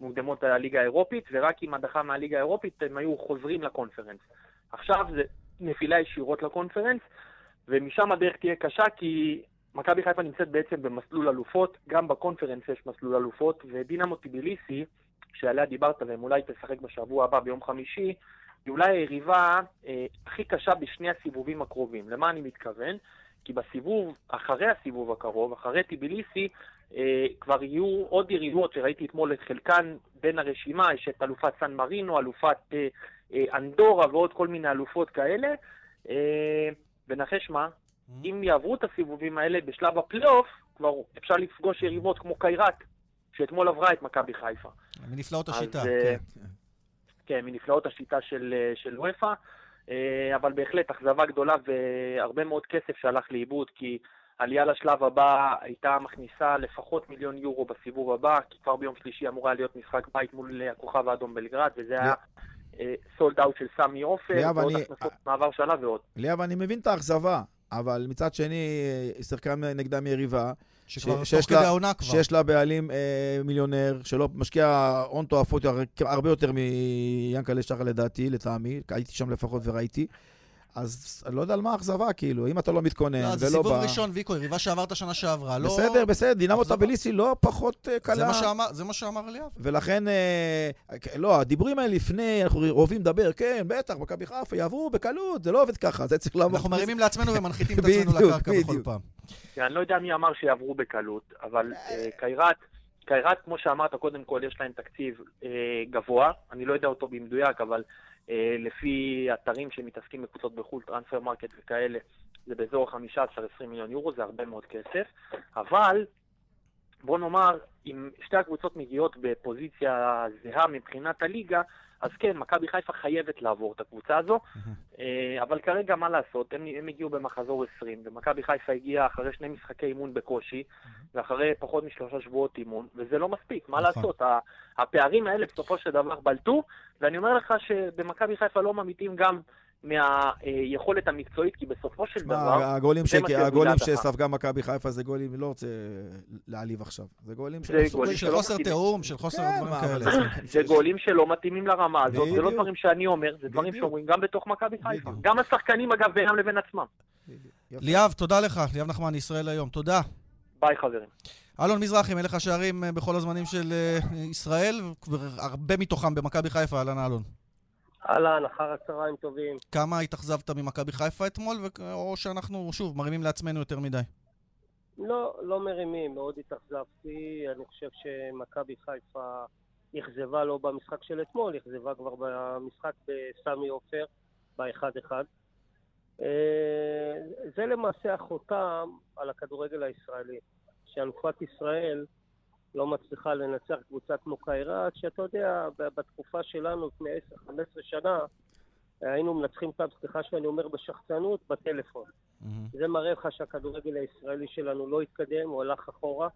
F: למוקדמות הליגה האירופית, ורק עם הדחה מהליגה האירופית הם היו חוזרים לקונפרנס. עכשיו זה נפילה ישירות לקונפרנס, ומשם הדרך תהיה קשה כי מכבי חיפה נמצאת בעצם במסלול אלופות, גם בקונפרנס יש מסלול אלופות, ודינמו טיביליסי, שעליה דיברת והם אולי תשחק בשבוע הבא ביום חמישי, היא אולי היריבה אה, הכי קשה בשני הסיבובים הקרובים. למה אני מתכוון? כי בסיבוב, אחרי הסיבוב הקרוב, אחרי טיביליסי, אה, כבר יהיו עוד יריבות שראיתי אתמול את חלקן בין הרשימה, יש את אלופת סן מרינו, אלופת אה, אה, אנדורה ועוד כל מיני אלופות כאלה. אה, ונחש מה, אם יעברו את הסיבובים האלה בשלב הפלייאוף, כבר אפשר לפגוש יריבות כמו קיירת, שאתמול עברה את מכבי חיפה.
A: מנפלאות
F: אז,
A: השיטה,
F: אה,
A: כן.
F: כן, מנפלאות השיטה של, אה, של וופא, אבל בהחלט אכזבה גדולה והרבה מאוד כסף שהלך לאיבוד, כי עלייה לשלב הבא הייתה מכניסה לפחות מיליון יורו בסיבוב הבא, כי כבר ביום שלישי אמור היה להיות משחק בית מול אה, הכוכב האדום בלגרד, וזה היה סולד אאוט של סמי עופר, ועוד
B: אני-
F: הכנסות מעבר שלה ועוד.
B: ליאב, אני מבין את האכזבה, אבל מצד שני, אה, שיחקה נגדם יריבה,
A: שכבר תוך כדי העונה כבר.
B: שיש לה בעלים אה, מיליונר, שלא משקיע הון תועפות הר- הרבה יותר מיאנקלה שחר לדעתי, לטעמי, הייתי שם לפחות וראיתי. אז אני לא יודע על מה האכזבה, כאילו, אם אתה לא מתכונן
A: לא,
B: ולא בא...
A: זה סיבוב ראשון, ויקו, יריבה שעברת שנה שעברה. לא...
B: בסדר, בסדר, דינמו
A: אכזבה.
B: טביליסי לא פחות אה, קלה.
A: זה מה שאמר- זה מה שאמר אליאב.
B: ולכן, אה, לא, הדיבורים האלה לפני, אנחנו אוהבים לדבר, כן, בטח, מכבי חיפה יעברו בקלות, זה לא עובד ככה, זה צריך לעבור.
A: אנחנו מרימים לעצמנו ומנחיתים את עצמנו לקרקע בכל. פעם.
F: כן, אני לא יודע מי אמר שיעברו בקלות, אבל אה, קייראט, קייראט, כמו שאמרת, קודם כל יש להם תקציב אה, גבוה, אני לא יודע אותו במדויק, אבל אה, לפי אתרים שמתעסקים בקבוצות בחו"ל, Transfermarkt וכאלה, זה באזור ה-15-20 מיליון יורו, זה הרבה מאוד כסף, אבל בוא נאמר, אם שתי הקבוצות מגיעות בפוזיציה זהה מבחינת הליגה, אז כן, מכבי חיפה חייבת לעבור את הקבוצה הזו, אה, אבל כרגע מה לעשות, הם, הם הגיעו במחזור 20, ומכבי חיפה הגיעה אחרי שני משחקי אימון בקושי, ואחרי פחות משלושה שבועות אימון, וזה לא מספיק, מה
A: נכון.
F: לעשות, הפערים האלה בסופו של דבר בלטו, ואני אומר לך שבמכבי חיפה לא ממיתים גם מהיכולת המקצועית, כי בסופו של דבר,
B: הגולים, הגולים. שספגה מכבי חיפה זה גולים, לא רוצה להעליב עכשיו, זה גולים של...
A: של
F: שלא
A: חוסר. תיאום, של חוסר
B: כן,
A: דברים כאלה.
B: זה-
F: גולים שלא מתאימים לרמה הזאת, זה לא. דברים שאני אומר, זה דברים. שאומרים גם בתוך מכבי חיפה. גם השחקנים, אגב, בינם לבין עצמם.
A: ליאב, תודה לך. ליאב נחמן, ישראל היום. תודה.
F: ביי, חברים.
A: אלון מזרחי, מלך השערים אה, בכל הזמנים של אה, ישראל, הרבה מתוכם במכבי חיפה, אהלן אלון.
G: אהלן, אחר הצהריים טובים.
A: כמה התאכזבת ממכבי חיפה אתמול, ו- או שאנחנו, שוב, מרימים לעצמנו יותר מדי?
G: לא, לא מרימים, מאוד התאכזבתי. אני חושב שמכבי חיפה אכזבה לא במשחק של אתמול, אכזבה כבר במשחק בסמי עופר, ב-1-1. אה, זה למעשה החותם על הכדורגל הישראלי, שאלופת ישראל לא מצליחה לנצח קבוצה כמו קיירת, שאתה יודע, בתקופה שלנו, לפני 10-15 שנה, היינו מנצחים אותם, סליחה שאני אומר בשחצנות, בטלפון.
A: מהמם.
G: זה מראה לך שהכדורגל הישראלי שלנו לא התקדם, הוא הלך אחורה.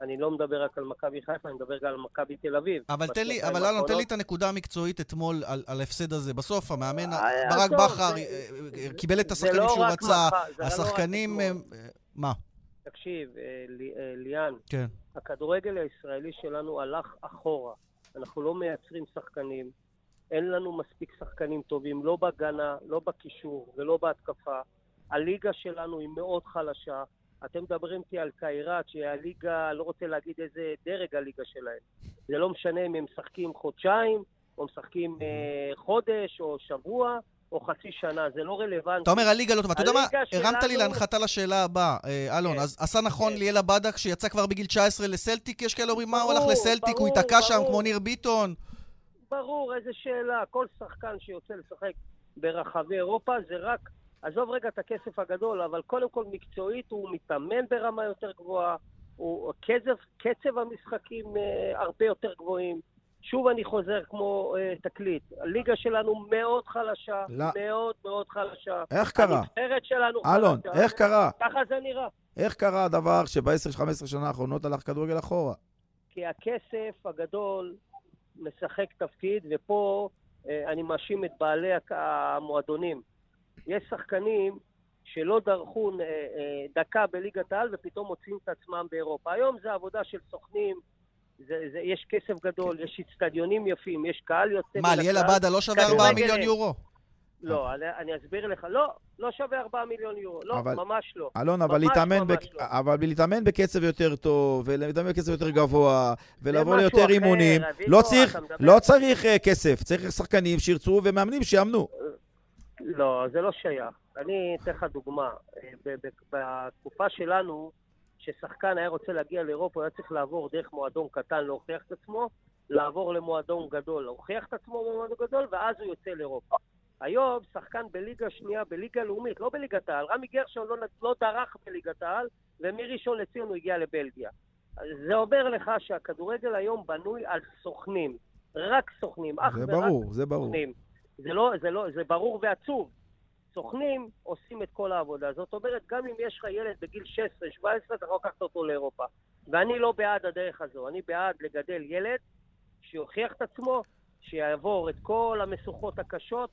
G: אני לא מדבר רק על מכבי חיפה, אני מדבר גם על מכבי תל אביב.
A: אבל תן לי, אבל אלון, תן לי. את הנקודה המקצועית אתמול על על ההפסד הזה. בסוף, המאמן
G: אה,
A: ברק
G: עזוב,
A: בכר אה, אה, קיבל את השחקנים
G: לא
A: שהוא
G: רק
A: רצה,
G: לא
A: השחקנים... אה, אה, מה?
G: תקשיב, אה, אה, ליאן,
A: כן.
G: הכדורגל הישראלי שלנו הלך אחורה. אנחנו לא מייצרים שחקנים, אין לנו מספיק שחקנים טובים, לא בהגנה, לא בקישור ולא בהתקפה. הליגה שלנו היא מאוד חלשה. אתם מדברים איתי על קיירת, שהיא הליגה, לא רוצה להגיד איזה דרג הליגה שלהם. זה לא משנה אם הם משחקים חודשיים, או משחקים אה, חודש, או שבוע, או חצי שנה, זה לא רלוונטי.
A: אתה אומר הליגה לא טובה. אתה יודע מה? הרמת לי להנחתה לשאלה הבאה, אה, אלון.
G: כן.
A: אז עשה נכון
G: כן.
A: ליאלה בדק שיצא כבר בגיל 19 לסלטיק? יש כאלה אומרים, מה הוא הלך לסלטיק? הוא ייתקע שם. כמו ניר ביטון.
G: ברור, איזה שאלה. כל שחקן שיוצא לשחק ברחבי אירופה זה רק... עזוב רגע את הכסף הגדול, אבל קודם כל מקצועית הוא מתאמן ברמה יותר גבוהה, הוא, קצב, קצב המשחקים אה, הרבה יותר גבוהים. שוב אני חוזר כמו אה, תקליט, הליגה שלנו מאוד חלשה,
B: לא.
G: מאוד מאוד חלשה.
B: איך קרה?
G: הנבחרת שלנו
B: אלון,
G: חלשה.
B: איך קרה?
G: ככה זה נראה.
B: איך קרה הדבר שב-10-15 שנה האחרונות הלך כדורגל אחורה?
G: כי הכסף הגדול משחק תפקיד, ופה אה, אני מאשים את בעלי המועדונים. יש שחקנים שלא דרכו אה, אה, דקה בליגת העל ופתאום מוצאים את עצמם באירופה. היום זה עבודה של סוכנים, זה, זה, יש כסף גדול, יש אצטדיונים יפים, יש קהל יוצא
A: מה,
G: הכלל.
A: ליאלה בדה לא שווה
G: כדורגל
A: 4 מיליון. יורו?
G: לא, אני, אני אסביר לך. לא, לא שווה 4 מיליון יורו. לא,
B: אבל-
G: ממש לא.
B: אלון, אבל להתאמן,
G: ממש
B: בק...
G: לא.
B: אבל להתאמן בקצב יותר טוב, ולהתאמן בקצב יותר גבוה, ולבוא ליותר
G: אחר,
B: אימונים, לא צריך, לא צריך אה, כסף, צריך שחקנים שירצו ומאמנים שיאמנו.
G: לא, זה לא שייך. אני אתן לך דוגמה. אה, ב- ב- בתקופה שלנו, כששחקן היה רוצה להגיע לאירופה, הוא היה צריך לעבור דרך מועדון קטן להוכיח את עצמו, לעבור למועדון גדול, להוכיח את עצמו במועדון גדול, ואז הוא יוצא לאירופה. היום שחקן בליגה שנייה, בליגה לאומית, לא בליגת העל. רמי גרשון לא, לא דרך בליגת העל, ומראשון לציון הוא הגיע לבלגיה. זה אומר לך שהכדורגל היום בנוי על סוכנים. רק סוכנים, אך
B: זה
G: ורק
B: ברור, זה ברור.
G: סוכנים. זה לא, זה לא, זה ברור ועצוב. סוכנים עושים את כל העבודה. זאת אומרת, גם אם יש לך ילד בגיל 16-17, אתה יכול לקחת אותו לאירופה. ואני לא בעד הדרך הזו, אני בעד לגדל ילד שיוכיח את עצמו, שיעבור את כל המשוכות הקשות,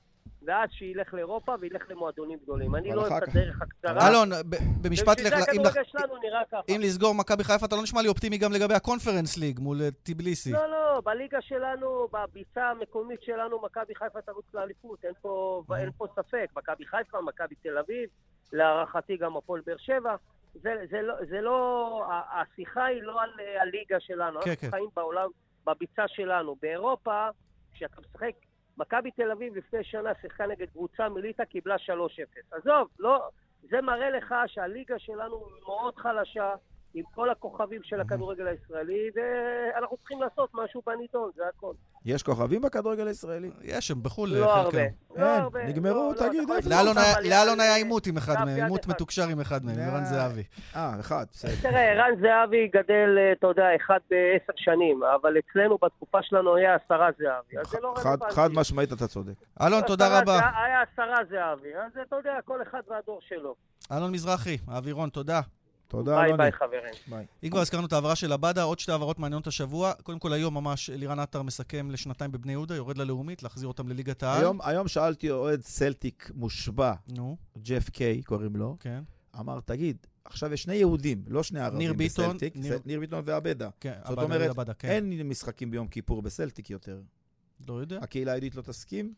G: ואז שילך לאירופה וילך למועדונים גדולים. אני לא אוהב את הדרך הקצרה.
A: אלון, במשפט
G: ובשביל
A: לך...
G: זה
A: אם לח-
G: הכדורגל שלנו נראה ככה.
A: אם לסגור מכבי חיפה, אתה לא נשמע לי אופטימי גם לגבי הקונפרנס ליג מול אה, טיבליסי.
G: לא, לא, לא, בליגה שלנו, בביצה המקומית שלנו, מכבי חיפה תרוץ לאליפות, אין פה,
A: אה.
G: אין פה ספק. מכבי חיפה, מכבי תל אביב, להערכתי גם הפועל באר שבע. זה, זה, לא, זה לא, השיחה היא לא על אה, הליגה שלנו,
A: כן,
G: אנחנו
A: כן.
G: חיים בעולם, בביצה שלנו. באירופה, כשאתה משחק, מכבי תל אביב לפני שנה שיחקה נגד קבוצה מליטה, קיבלה 3-0. עזוב, לא, זה מראה לך שהליגה שלנו מאוד חלשה, עם כל הכוכבים של הכדורגל הישראלי, ואנחנו צריכים לעשות משהו בנידון, זה הכל.
B: יש כוכבים בכדורגל הישראלי?
A: יש, הם בחו"ל,
G: לא הרבה.
A: חלקם.
G: לא
B: אין,
G: הרבה.
B: נגמרו,
G: לא, לא,
B: תגיד,
A: לאלון היה- עימות עם אחד מהם, עימות
G: אחד.
A: מתוקשר עם אחד מהם, ערן
B: אה.
A: זהבי.
B: אה, אחד, בסדר.
G: תראה, ערן זהבי גדל, אה, אתה יודע, אחד בעשר שנים, אבל אצלנו בתקופה שלנו היה עשרה זהבי, אז זה לא
B: חד-
G: רלוונטי.
B: חד משמעית אתה צודק.
A: אלון, תודה רבה.
G: היה עשרה זהבי, אז אתה יודע, כל אחד והדור שלו.
A: אלון מזרחי, אווירון, תודה.
B: תודה,
G: ביי
B: אלוני.
G: ביי, חברים.
B: ביי.
A: אם כבר הזכרנו את ההעברה של עבדה, עוד שתי העברות מעניינות השבוע. קודם כל היום ממש לירן עטר מסכם לשנתיים בבני יהודה, יורד ללאומית, להחזיר אותם לליגת העל.
B: היום- היום שאלתי אוהד סלטיק מושבע,
A: נו,
B: ג'ף קיי קוראים לו,
A: כן.
B: אמר, תגיד, עכשיו יש שני יהודים, לא שני ערבים
A: ניר ביטון,
B: בסלטיק,
A: ניר-
B: ניר ביטון ועבדה.
A: כן,
B: זאת
A: עבדה,
B: אומרת,
A: עבדה, כן.
B: אין משחקים ביום כיפור בסלטיק יותר.
A: לא יודע.
B: הקהילה היהודית לא תסכים?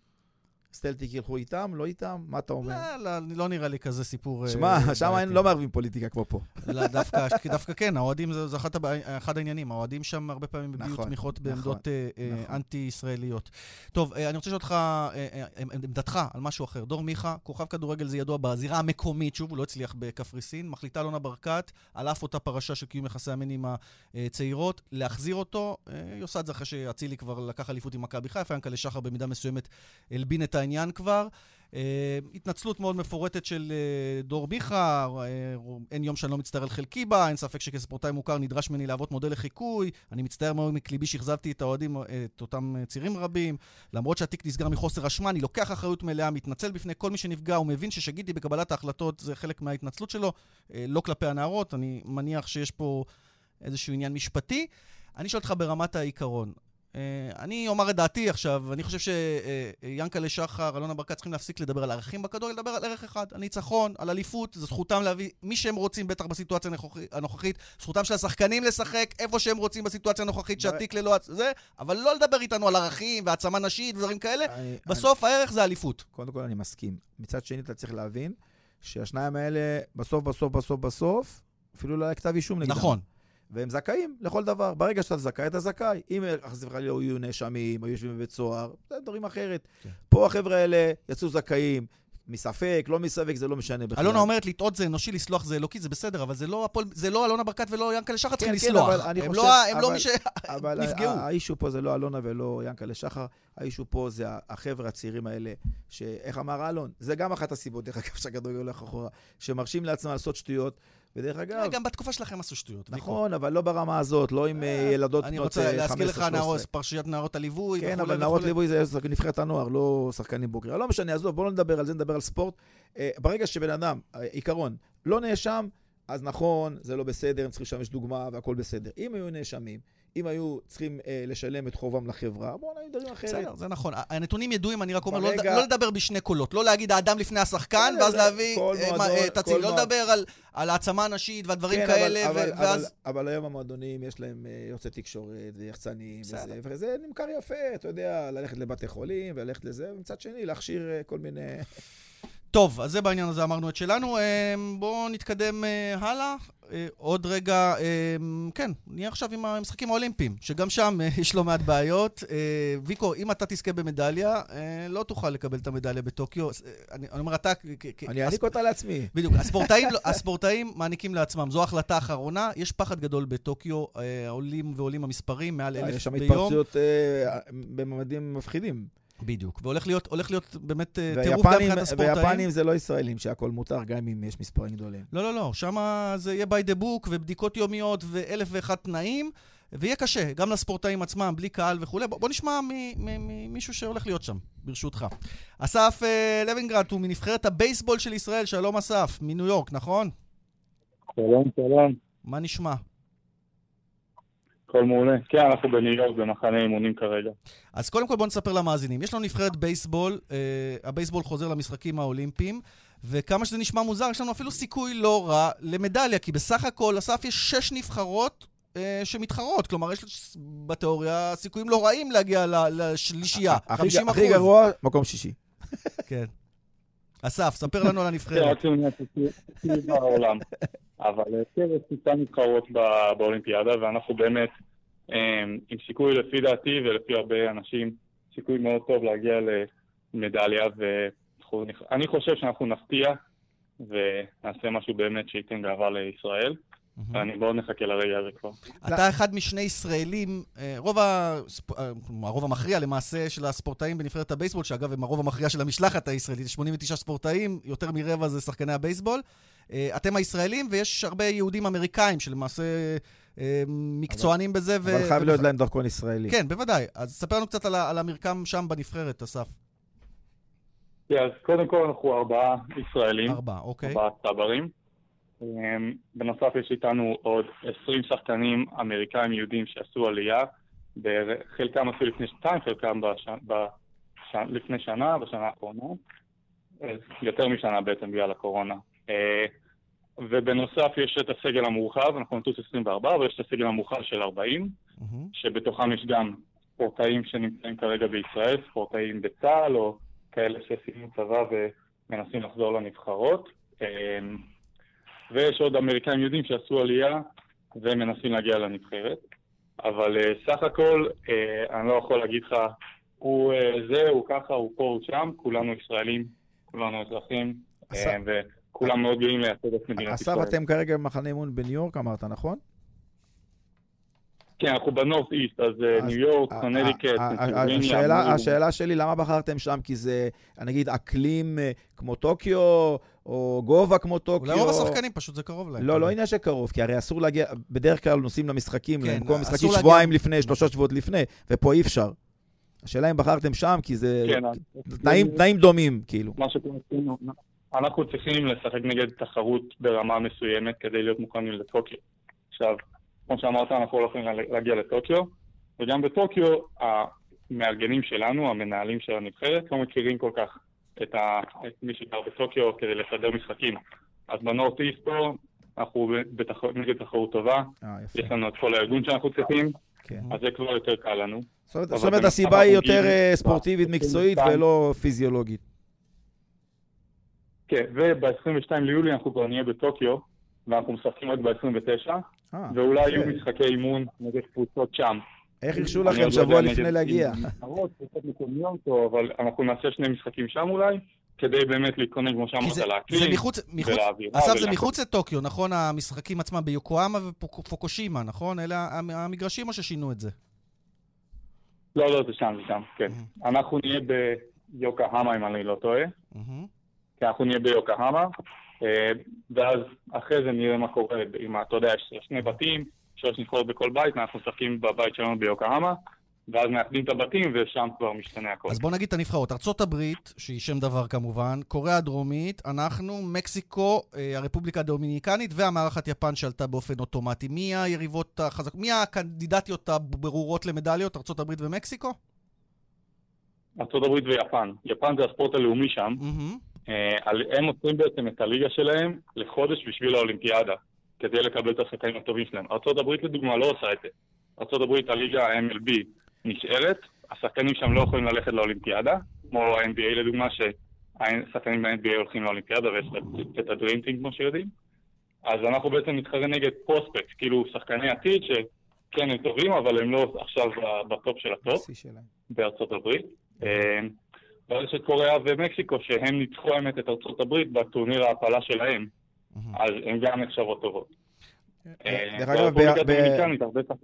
B: סטלטיק ילכו איתם, לא איתם? מה אתה אומר?
A: לא, לא, לא נראה לי כזה סיפור... אה,
B: שמע, שם. לא מערבים פוליטיקה כמו פה.
A: לא, דווקא, דווקא כן, האוהדים זה, זה אחת. אחד העניינים. האוהדים שם הרבה פעמים הביעו
B: נכון,
A: תמיכות
B: נכון,
A: בעמדות אה,
B: נכון.
A: אנטי-ישראליות. טוב, אני רוצה לשאול אותך עמדתך על משהו אחר. דור מיכה, כוכב כדורגל זה ידוע בזירה המקומית, שוב, הוא לא הצליח בקפריסין. מחליטה אלונה ברקת, על אף אותה פרשה של קיום יחסי המין עם הצעירות, להחזיר אותו. היא עושה את זה אחרי שאצילי כבר לקח אליפות עם מכבי חיפה, ינקלה שחר במידה מסוימת הלבין את העניין כבר. אה, התנצלות מאוד מפורטת של אה, דור מיכה, אה, אין יום שאני לא מצטער על חלקי בה, אין ספק שכספורטאי מוכר נדרש ממני להוות מודל לחיקוי, אני מצטער מאוד מכליבי שאכזבתי את האוהדים, את אותם אה, צעירים רבים, למרות שהתיק נסגר מחוסר אשמה, אני לוקח אחריות מלאה, מתנצל בפני כל מי שנפגע ומבין ששגיתי בקבלת ההחלטות, זה חלק מההתנצלות שלו, אה, לא כלפי הנערות, אני מניח שיש פה איזשהו עניין משפטי. אני שואל אותך ברמת העיקרון, Uh, אני אומר את דעתי עכשיו, אני חושב שיאנקלה שחר, אלונה ברקת צריכים להפסיק לדבר על ערכים בכדורגל, לדבר על ערך אחד, על ניצחון, על אליפות, זו זכותם להביא מי שהם רוצים, בטח בסיטואציה הנוכחית- זכותם של השחקנים לשחק איפה שהם רוצים בסיטואציה הנוכחית, שהתיק ללא זה, אבל לא לדבר איתנו על ערכים והעצמה נשית ודברים כאלה,
B: אני-
A: בסוף הערך זה אליפות.
B: קודם כל אני מסכים. מצד שני, אתה צריך להבין שהשניים האלה, בסוף, בסוף, בסוף, בסוף, אפילו לא היה כתב אישום נגדם.
A: נכון.
B: והם זכאים לכל דבר. ברגע שאתה זכאי, אתה זכאי. אם חס וחלילה לא יהיו נאשמים, או יושבים בבית סוהר, זה דברים אחרת.
A: כן.
B: פה החבר'ה האלה יצאו זכאים. מספק, לא מספק, זה לא משנה בכלל.
A: אלונה אומרת לטעות זה אנושי, לסלוח זה אלוקי, זה בסדר, אבל זה לא הפועל- זה לא אלונה ברקת ולא יאנקלה שחר צריכים
B: כן,
A: לסלוח.
B: אבל אני
A: הם
B: חושב-
A: לא- הם לא
B: אבל-
A: מי
B: אבל
A: שנפגעו.
B: ה- האישו פה זה לא אלונה ולא ינקלה שחר, האישו פה זה החבר'ה הצעירים האלה, שאיך אמר אלון? זה גם אחת הסיבות, דרך אגב, שהכדורגל הולך אחורה, שמרשים לעצמם לעשות שטויות, ודרך אגב,
A: גם בתקופה שלכם עשו שטויות. ויקו.
B: נכון, אבל לא ברמה הזאת, לא עם אה, ילדות
A: אני
B: בנות
A: רוצה
B: אה,
A: להזכיר
B: 15,
A: לך נערות,
B: 13.
A: פרשיית נערות הליווי
B: כן, אבל נערות. ליווי זה נבחרת הנוער, לא שחקנים בוגרים. לא משנה, עזוב, בואו לא נדבר על זה, נדבר על ספורט. אה, ברגע שבן אדם, אה, עיקרון, לא נאשם, אז נכון, זה לא בסדר, הם צריכים לשמש דוגמה והכל בסדר. אם היו נאשמים, אם היו צריכים אה, לשלם את חובם לחברה, בואו נגיד דברים אחרת.
A: בסדר, זה נכון. הנתונים ידועים, אני רק אומר, לא
B: ברגע-
A: לא לדבר בשני קולות. לא להגיד האדם לפני השחקן,
B: בסדר,
A: ואז להביא אה, אה, את הציל. לא לדבר על- על העצמה הנשית והדברים
B: כן,
A: כאלה,
B: אבל,
A: ו-
B: אבל,
A: ואז...
B: אבל, אבל היום המועדונים, יש להם אה, יוצאי תקשורת ויחצנים. וזה, וזה נמכר יפה, אתה יודע, ללכת לבתי חולים וללכת לזה, ומצד שני, להכשיר כל מיני...
A: טוב, אז זה בעניין הזה אמרנו את שלנו. אה, בואו נתקדם אה, הלאה. אה, עוד רגע, כן, נהיה עכשיו עם המשחקים האולימפיים, שגם שם יש לא מעט בעיות. ויקו, אם אתה תזכה במדליה, לא תוכל לקבל את המדליה בטוקיו. אני אומר, אתה...
B: אני אעניק אותה לעצמי.
A: בדיוק, הספורטאים, לא- הספורטאים מעניקים לעצמם, זו ההחלטה האחרונה. יש פחד גדול בטוקיו, עולים ועולים המספרים, מעל אלף
B: אה, יש שם
A: ביום.
B: התפרצויות בממדים מפחידים.
A: בדיוק, והולך להיות, הולך להיות באמת אה, טירוף גם מבחינת הספורטאים.
B: ויפנים זה לא ישראלים, שהכל מותר, גם אם יש מספרים גדולים.
A: לא, לא, לא, שם זה יהיה by the book ובדיקות יומיות ואלף ואחד תנאים, ויהיה קשה, גם לספורטאים עצמם, בלי קהל וכולי. בוא, בוא נשמע ממישהו שהולך להיות שם, ברשותך. אסף אה, לוינגרט הוא מנבחרת הבייסבול של ישראל, שלום אסף, מניו יורק, נכון?
H: שלום, שלום.
A: מה נשמע?
H: הכל מעולה. כן, אנחנו בניו יורק במחנה אימונים כרגע.
A: אז קודם כל בוא נספר למאזינים. יש לנו נבחרת בייסבול, אה, הבייסבול חוזר למשחקים האולימפיים, וכמה שזה נשמע מוזר, יש לנו אפילו סיכוי לא רע למדליה, כי בסך הכל, אסף, יש שש נבחרות אה, שמתחרות. כלומר, יש בתיאוריה סיכויים לא רעים להגיע לשלישייה.
B: הכי-
A: 50
B: הכי גרוע, מקום שישי.
A: כן. אסף, ספר לנו על הנבחרת.
H: בעולם. אבל אה, כן, יש טיפה נבחרות באולימפיאדה, ואנחנו באמת אה, עם סיכוי, לפי דעתי ולפי הרבה אנשים, סיכוי מאוד טוב להגיע למדליה, ואני חושב שאנחנו נפתיע ונעשה משהו באמת שייתן גאווה לישראל, ואני מאוד מחכה לרגע הזה כבר.
A: אתה אחד משני ישראלים, אה, רוב אה, הרוב המכריע למעשה של הספורטאים בנבחרת הבייסבול, שאגב הם הרוב המכריע של המשלחת הישראלית, 89 ספורטאים, יותר מרבע זה שחקני הבייסבול. אה, אתם הישראלים, ויש הרבה יהודים אמריקאים שלמעשה מקצוענים בזה. ו-
B: אבל חייב
A: ו-
B: להיות להם דרכון ישראלי.
A: כן, בוודאי. אז ספר לנו קצת על על המרקם שם בנבחרת, אסף.
H: כן, אז קודם כל אנחנו ארבעה ישראלים.
A: ארבעה, אוקיי.
H: ארבעה צברים. אמ, בנוסף יש איתנו עוד 20 שחקנים אמריקאים יהודים שעשו עלייה, חלקם עשו לפני שנתיים, חלקם בש... בש... לפני שנה, בשנה האחרונה, יותר משנה בעצם בגלל הקורונה. אה, ובנוסף יש את הסגל המורחב, אנחנו נטוס 24, אבל יש את הסגל המורחב של 40,
A: מהמם.
H: שבתוכם יש גם ספורטאים שנמצאים כרגע בישראל, ספורטאים בצה"ל או כאלה שסיימו צבא ומנסים לחזור לנבחרות. ויש עוד אמריקאים יהודים שעשו עלייה ומנסים להגיע לנבחרת. אבל אה, סך הכל, אה, אני לא יכול להגיד לך, הוא אה, זה, הוא ככה, הוא פה, הוא שם, כולנו ישראלים, כולנו אזרחים,
B: אסף-
H: וכולם מאוד גאים לייצג את מדינת
B: אסף,
H: ישראל.
B: אתם כרגע במחנה אימון בניו יורק, אמרת, נכון?
H: כן, אנחנו ב Northeast, אז אה,
B: אז-
H: ניו יורק,
B: קונטיקט,
H: פנסילבניה,
B: השאלה- שלי, למה בחרתם שם? כי זה, נגיד, אקלים אה, כמו טוקיו, או גובה כמו טוקיו?
A: אולי רוב השחקנים פשוט זה קרוב להם.
B: לא, לא עניין שקרוב, כי הרי אסור להגיע, בדרך כלל נוסעים למשחקים,
A: כן,
B: למקום
A: אסור
B: משחקים
A: להגיע-
B: שבועיים לפני, שלושה שבועות לפני, ופה אי אפשר. השאלה אם בחרתם שם, כי זה
H: כן,
B: תנאים, תנאים דומים, כאילו.
H: מה עשינו, אנחנו צריכים לשחק נגד תחרות ברמה מסוימת כדי להיות מוכנים לטוקיו. עכשיו, כמו שאמרת, אנחנו לא יכולים להגיע לטוקיו, וגם בטוקיו המארגנים שלנו, המנהלים של הנבחרת, לא מכירים כל כך את, ה... את מי שגר בטוקיו כדי לסדר משחקים. אז בנורט איסט פה אנחנו בתח... נגד תחרות טובה,
B: אה, יפה,
H: יש לנו את כל הארגון שאנחנו צריכים,
B: כן.
H: אז זה כבר יותר קל לנו.
B: זאת אומרת- הסיבה היא יותר אה, ספורטיבית,
H: ב-
B: מקצועית,
H: 22.
B: ולא פיזיולוגית.
H: כן, וב-22 ליולי אנחנו כבר נהיה בטוקיו, ואנחנו משחקים רק ב-29,
B: אה,
H: ואולי
B: יפה.
H: יהיו משחקי אימון נגד קבוצות שם.
B: איך הרשו לכם
H: לא
B: שבוע לפני להגיע?
H: אבל אנחנו נעשה שני משחקים שם אולי, כדי באמת להתכונן, כמו שאמרת, לאקלים,
A: מחוץ,
H: ולאווירה.
A: אסף, זה. מחוץ לטוקיו, נכון? המשחקים עצמם ביוקואמה ופוקושימה, נכון? אלה המ- המגרשים או ששינו את זה?
H: לא, לא, זה שם, זה שם, כן. אנחנו נהיה ביוקהמה, אם אני לא טועה. כי אנחנו נהיה ביוקהמה, אה, ואז אחרי זה נראה מה קורה עם, אתה יודע, יש שני בתים, שלוש נבחרות בכל בית, ואנחנו משחקים בבית שלנו ביוקהמה, ואז מאחדים את הבתים, ושם כבר משתנה הכל.
A: אז בוא נגיד את הנבחרות. ארצות הברית, שהיא שם דבר כמובן, קוריאה הדרומית, אנחנו, מקסיקו, אה, הרפובליקה הדומיניקנית והמארחת יפן שעלתה באופן אוטומטי. מי היריבות החזקות? מי הקנדידטיות הברורות למדליות? ארצות הברית ומקסיקו?
H: ארה"ב ויפן. יפן זה הספורט הלאומי שם.
A: מהמם.
H: אה, הם עוצרים בעצם את הליגה שלהם לחודש בשביל האולימפיאדה, כדי לקבל את השחקנים הטובים שלהם. ארה"ב לדוגמה לא עושה את זה. ארה"ב הליגה ה-MLB נשארת, השחקנים שם לא יכולים ללכת לאולימפיאדה, כמו ה-NBA לדוגמה, שהשחקנים ב-NBA הולכים לאולימפיאדה ויש את- ה Dream Team כמו שיודעים. אז אנחנו בעצם נתחרה נגד prospects, כאילו שחקני עתיד שכן הם טובים, אבל הם לא עכשיו בטופ של הטופ. בארצות הברית. אה, ואז יש את קוריאה ומקסיקו, שהם ניצחו האמת את ארצות הברית בטורניר ההעפלה שלהם. אז הם גם נחשבות טובות. אה,
B: דרך אגב,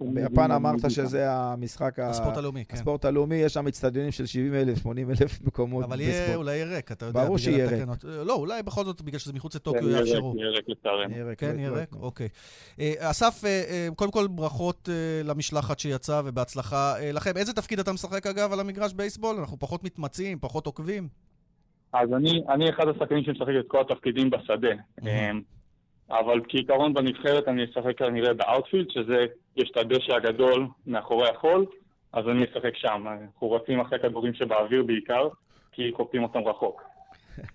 B: ביפן אמרת. שזה המשחק,
A: הספורט הלאומי, כן.
B: הספורט הלאומי, יש שם אצטדיונים של 70 אלף, 80 אלף מקומות
A: אבל יהיה,
B: בספורט.
A: אולי יהיה ריק, אתה יודע.
B: ברור שיהיה ריק.
A: אה, לא, אולי בכל זאת, בגלל שזה מחוץ
H: כן,
A: לטוקיו יאפשרו.
H: יהיה ריק לצערנו.
B: יהיה ריק,
A: כן, יהיה ריק? אוקיי. אסף, קודם כל ברכות אה, למשלחת שיצאה ובהצלחה לכם. איזה תפקיד אתה משחק אגב על המגרש בייסבול? אנחנו פחות מתמצים, פחות עוקבים.
H: אז אני, אני אחד השחקנים שמשחק את כל התפקידים בשדה. אבל כעיקרון בנבחרת אני אשחק כנראה ב outfield, שזה, יש את הדשא הגדול מאחורי החול, אז אני אשחק שם. אנחנו רצים אחרי כדורים שבאוויר בעיקר, כי דופקים אותם רחוק.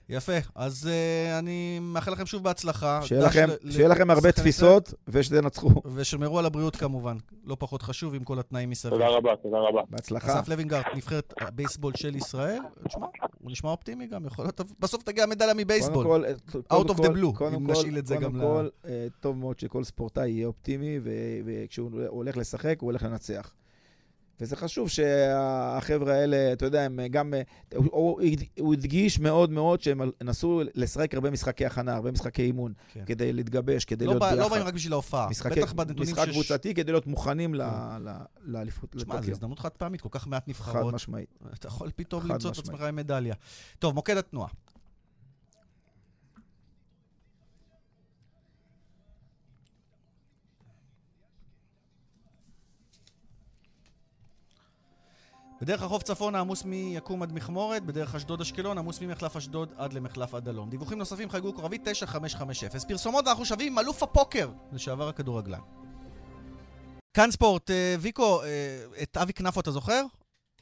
A: יפה. אז uh, אני מאחל לכם שוב בהצלחה.
B: שיהיה לכם, ל- שיהיה לכם הרבה תפיסות, ושתנצחו.
A: ושמרו על הבריאות כמובן. לא פחות חשוב עם כל התנאים מסביב.
H: תודה רבה, תודה רבה.
B: בהצלחה.
A: אסף לוינגרט, נבחרת הבייסבול של ישראל. תשמע, הוא נשמע אופטימי גם, יכול להיות, בסוף תגיע מדליה מבייסבול.
B: קודם כל,
A: Out of the
B: קודם
A: blue,
B: כל-
A: אם
B: קודם
A: נשאיל את זה
B: כל-
A: גם
B: קודם
A: ל-
B: כל, אה, טוב מאוד שכל ספורטאי יהיה אופטימי, ו- וכשהוא הולך לשחק, הוא הולך לנצח. וזה חשוב שהחבר'ה האלה, אתה יודע, הם גם... הוא- הוא הדגיש מאוד מאוד שהם נסו לשחק הרבה משחקי הכנה, הרבה משחקי אימון,
A: כן.
B: כדי להתגבש, כדי
A: לא
B: להיות
A: בא-
B: ביחד.
A: לא באים רק בשביל ההופעה.
B: משחקי-
A: בטח בנתונים
B: משחק
A: שש-
B: קבוצתי כדי להיות מוכנים ל- ל- לאליפות,
A: תשמע, זו
B: לטוקיו.
A: הזדמנות חד פעמית, כל כך מעט
B: חד
A: נבחרות.
B: משמעית.
A: אתה יכול פתאום
B: חד
A: למצוא את. עצמך עם מדליה. טוב, מוקד התנועה. בדרך החוף צפונה עמוס מיקום עד מכמורת, בדרך אשדוד אשקלון עמוס ממחלף אשדוד עד למחלף עד הלום. דיווחים נוספים חייגו כוכבית 9550. פרסומות ואנחנו שווים עם אלוף הפוקר, לשעבר הכדורגלן. כאן ספורט, אה, ויקו, אה, את אבי כנפו אתה זוכר?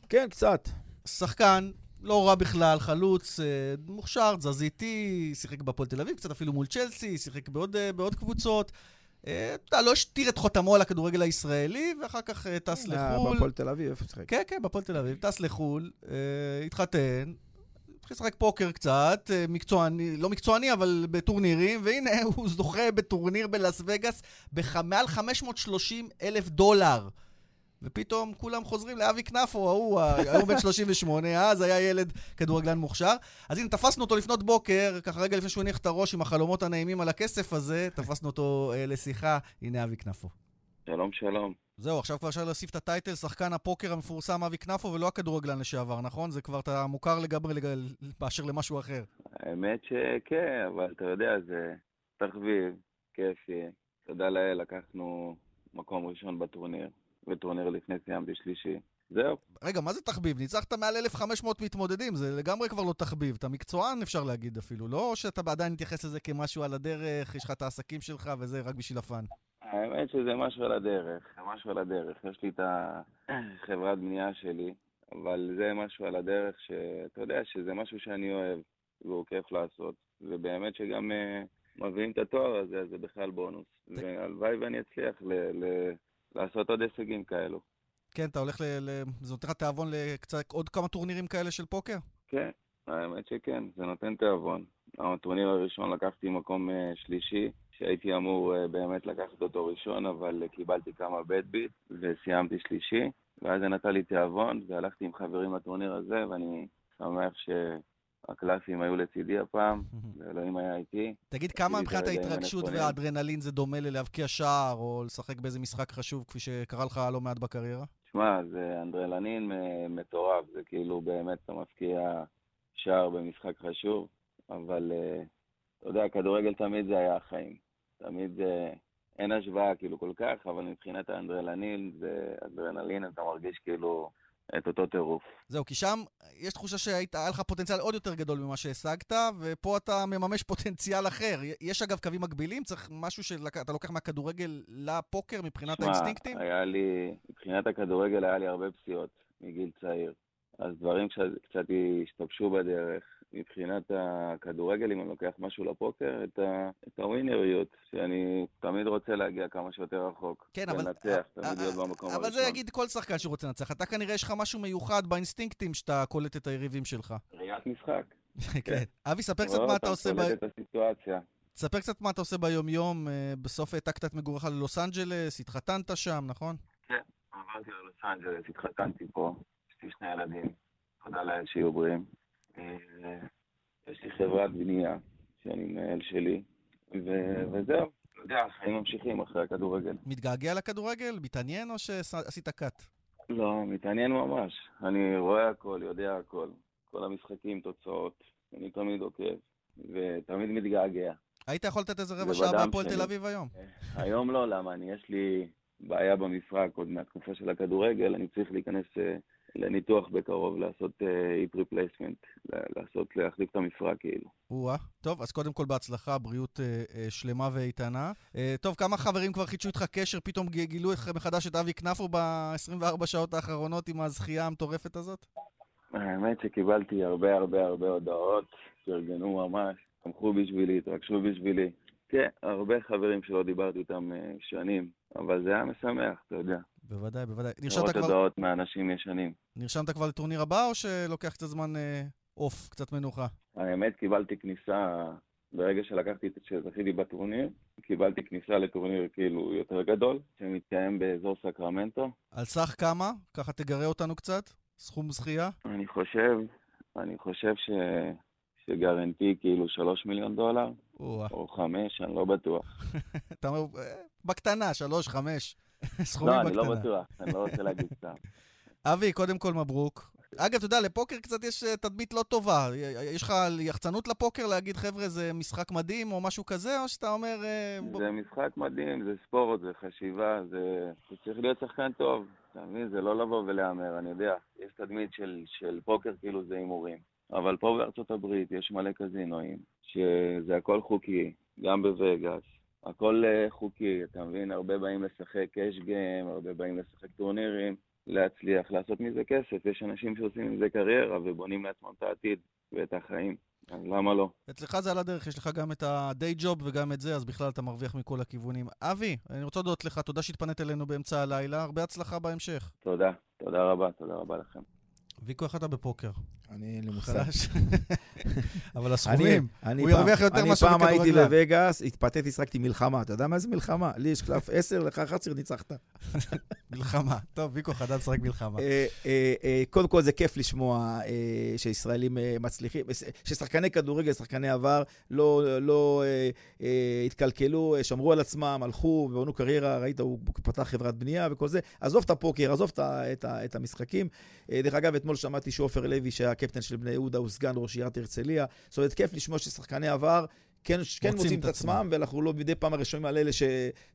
B: כן, קצת.
A: שחקן, לא רע בכלל, חלוץ, אה, מוכשר, תזזיתי, שיחק בהפועל תל אביב, קצת אפילו מול צ'לסי, שיחק בעוד, בעוד קבוצות. אה, אתה לא השתיר את חותמו על הכדורגל הישראלי, ואחר כך אה, טס
B: אה,
A: לחו"ל.
B: בהפועל תל אביב, איפה שיחק?
A: כן, כן, בהפועל תל אביב, טס לחו"ל, התחתן, התחיל לשחק פוקר קצת, מקצועני, לא מקצועני, אבל בטורנירים, והנה הוא זוכה בטורניר בלאס וגאס במעל 530 אלף דולר. ופתאום כולם חוזרים לאבי כנפו, ההוא, ה- היום בן 38, אז היה ילד כדורגלן מוכשר. אז הנה, תפסנו אותו לפנות בוקר, ככה רגע לפני שהוא הניח את הראש עם החלומות הנעימים על הכסף הזה, תפסנו אותו אה, לשיחה, הנה אבי כנפו.
I: שלום, שלום.
A: זהו, עכשיו כבר אפשר להוסיף את הטייטל, שחקן הפוקר המפורסם אבי כנפו, ולא הכדורגלן לשעבר, נכון? זה כבר אתה מוכר לגמרי לג... באשר למשהו אחר.
I: האמת שכן, אבל אתה יודע, זה תחביב, כיפי. תודה לאל, לקחנו מקום ראשון בטורניר, וטורניר לפני סיימתי שלישי. זהו.
A: רגע, מה זה תחביב? ניצחת מעל 1,500 מתמודדים, זה לגמרי כבר לא תחביב. אתה מקצוען, אפשר להגיד אפילו. לא שאתה עדיין מתייחס לזה כמשהו על הדרך, יש לך את העסקים שלך וזה רק בשביל הפאן.
I: האמת שזה משהו על הדרך, זה משהו על הדרך. יש לי את החברת בנייה שלי, אבל זה משהו על הדרך שאתה יודע שזה משהו שאני אוהב, והוא כיף לעשות. ובאמת שגם אה, מביאים את התואר הזה, אז זה בכלל בונוס. והלוואי ואני אצליח ל- ל- לעשות עוד הישגים כאלו.
A: כן, אתה הולך ל... ל... זה נותן לך תיאבון לקצת עוד כמה טורנירים כאלה של פוקר?
I: כן, האמת שכן, זה נותן תיאבון. הטורניר הראשון לקחתי מקום אה, שלישי, שהייתי אמור אה, באמת לקחת אותו ראשון, אבל קיבלתי כמה בית ביט וסיימתי שלישי, ואז זה נתן לי תיאבון, והלכתי עם חברים לטורניר הזה, ואני שמח שהקלאסים היו לצידי הפעם, ואלוהים היה איתי.
A: תגיד, כמה מבחינת ההתרגשות. והאדרנלין זה דומה ללהבקיע שער, או לשחק באיזה משחק חשוב, כפי שקרה לך לא מעט בקריירה?
I: שמע, זה אנדרלנין אה, מטורף, זה כאילו באמת אתה מפקיע שער במשחק חשוב, אבל אה, אתה יודע, כדורגל תמיד זה היה החיים. תמיד זה, אין השוואה כאילו כל כך, אבל מבחינת האנדרלנין, זה אדרנלין, אתה מרגיש כאילו את אותו טירוף.
A: זהו, כי שם יש תחושה שהיה לך פוטנציאל עוד יותר גדול ממה שהשגת, ופה אתה מממש פוטנציאל אחר. יש אגב קווים מקבילים? צריך משהו שאתה לוקח מהכדורגל לפוקר מבחינת
I: שמע,
A: האינסטינקטים?
I: היה לי, מבחינת הכדורגל היה לי הרבה פציעות מגיל צעיר. אז דברים קצת השתבשו בדרך. מבחינת הכדורגל, אם אני לוקח משהו לפוקר, את, ה, את הווינריות, שאני תמיד רוצה להגיע כמה שיותר רחוק.
A: כן, אבל...
I: לנצח, תמיד להיות במקום
A: אבל
I: הראשון.
A: זה יגיד כל שחקן שרוצה לנצח. אתה כנראה יש לך משהו מיוחד באינסטינקטים שאתה קולט את היריבים שלך.
I: ראיית משחק.
A: כן. אבי, ספר קצת מה אתה עושה ב...
I: קולט את הסיטואציה.
A: תספר קצת מה אתה עושה ביום-יום. אה, בסוף העתקת את מגורך ללוס אנג'לס, התחתנת שם, נכון?
I: עברתי ללוס אנג'לס, התחתנתי פה, יש לי שני ילדים, תודה לאל שיהיו בריאים. אה, יש לי חברת בנייה שאני מנהל שלי, ו- וזהו. אתה יודע, החיים ממשיכים אחרי הכדורגל.
A: מתגעגע לכדורגל? מתעניין או שעשית cut?
I: לא, מתעניין ממש. אני רואה הכל, יודע הכל. כל המשחקים, תוצאות, אני תמיד עוקב, ותמיד מתגעגע.
A: היית יכול לתת איזה רבע שעה בהפועל. תל אביב היום?
I: היום לא, למה? אני, יש לי בעיה במשחק עוד מהתקופה של הכדורגל, אני צריך להיכנס אה, לניתוח בקרוב, לעשות hip replacement, לעשות, להחליף את המפרק כאילו.
A: או-אה. טוב, אז קודם כל בהצלחה, בריאות אה, אה, שלמה ואיתנה. אה, טוב, כמה חברים כבר חידשו איתך קשר, פתאום גילו אותך מחדש את אבי כנפו ב-24 שעות האחרונות עם הזכייה המטורפת הזאת?
I: האמת שקיבלתי הרבה הרבה הרבה הודעות, שארגנו ממש, תמכו בשבילי, התרגשו בשבילי. כן, הרבה חברים שלא דיברתי איתם אה, שנים, אבל זה היה משמח, אתה יודע.
A: בוודאי, בוודאי. נרשמת
I: לראות
A: כבר,
I: הודעות מאנשים ישנים.
A: נרשמת כבר לטורניר הבא, או שלוקח קצת זמן אה, אוף, קצת מנוחה?
I: האמת, קיבלתי כניסה, ברגע שלקחתי, שזכיתי בטורניר, קיבלתי כניסה לטורניר כאילו יותר גדול, שמתקיים באזור סקרמנטו.
A: על סך כמה? ככה תגרה אותנו קצת? סכום זכייה?
I: אני חושב, אני חושב ש... שגרנטי כאילו שלוש מיליון דולר. או חמש, אני לא בטוח.
A: אתה אומר, אה, בקטנה, שלוש, חמש. סכומים
I: לא,
A: בקטנה.
I: אני לא בטוח, אני לא רוצה להגיד סתם.
A: אבי, קודם כל מברוק. אגב, אתה יודע, לפוקר קצת יש אה, תדמית לא טובה. יש לך יחצנות לפוקר להגיד, חבר'ה, זה משחק מדהים או משהו כזה, או שאתה אומר... אה,
I: זה משחק מדהים, זה ספורט, זה חשיבה, זה... זה צריך להיות שחקן טוב, אתה מבין? זה לא לבוא ולהמר, אני יודע. יש תדמית של, של פוקר כאילו זה הימורים. אבל פה בארצות הברית יש מלא קזינואים, שזה הכל חוקי, גם בווגאס. הכל אה, חוקי, אתה מבין? הרבה באים לשחק קאש גיים, הרבה באים לשחק טורנירים, להצליח, לעשות מזה כסף. יש אנשים שעושים מזה קריירה ובונים לעצמם את העתיד ואת החיים, אז למה לא?
A: אצלך זה על הדרך, יש לך גם את ה-day job וגם את זה, אז בכלל אתה מרוויח מכל הכיוונים. אבי, אני רוצה להודות לך, תודה שהתפנית אלינו באמצע הלילה, הרבה הצלחה בהמשך.
I: תודה, תודה רבה, תודה רבה לכם.
A: ויקו, איך אתה בפוקר?
B: אני אין לי מושג.
A: חלש. אבל הסכומים, הוא ירוויח יותר מאשר
B: אני פעם הייתי. בווגאס, התפתיתי, שחקתי מלחמה. אתה יודע מה זה מלחמה? לי יש קלף 10, לך 11, ניצחת.
A: מלחמה. טוב, ויקו חדל לשחק מלחמה.
B: אה, אה, אה, קודם כל זה כיף לשמוע שישראלים מצליחים, ששחקני כדורגל, שחקני עבר, לא, לא התקלקלו, שמרו על עצמם, הלכו ובנו קריירה, ראית, הוא פתח חברת בנייה וכל זה. עזוב את הפוקר, עזוב את, המשחקים. דרך אגב, אתמול שמעתי שעופר לוי, שהיה הקפטן של בני יהודה, הוא סגן ראש עיריית הרצליה. זאת אומרת, כיף לשמוע ששחקני עבר... כן, כן מוצאים את עצמם, ואנחנו לא מדי פעם הרשומים על אלה ש,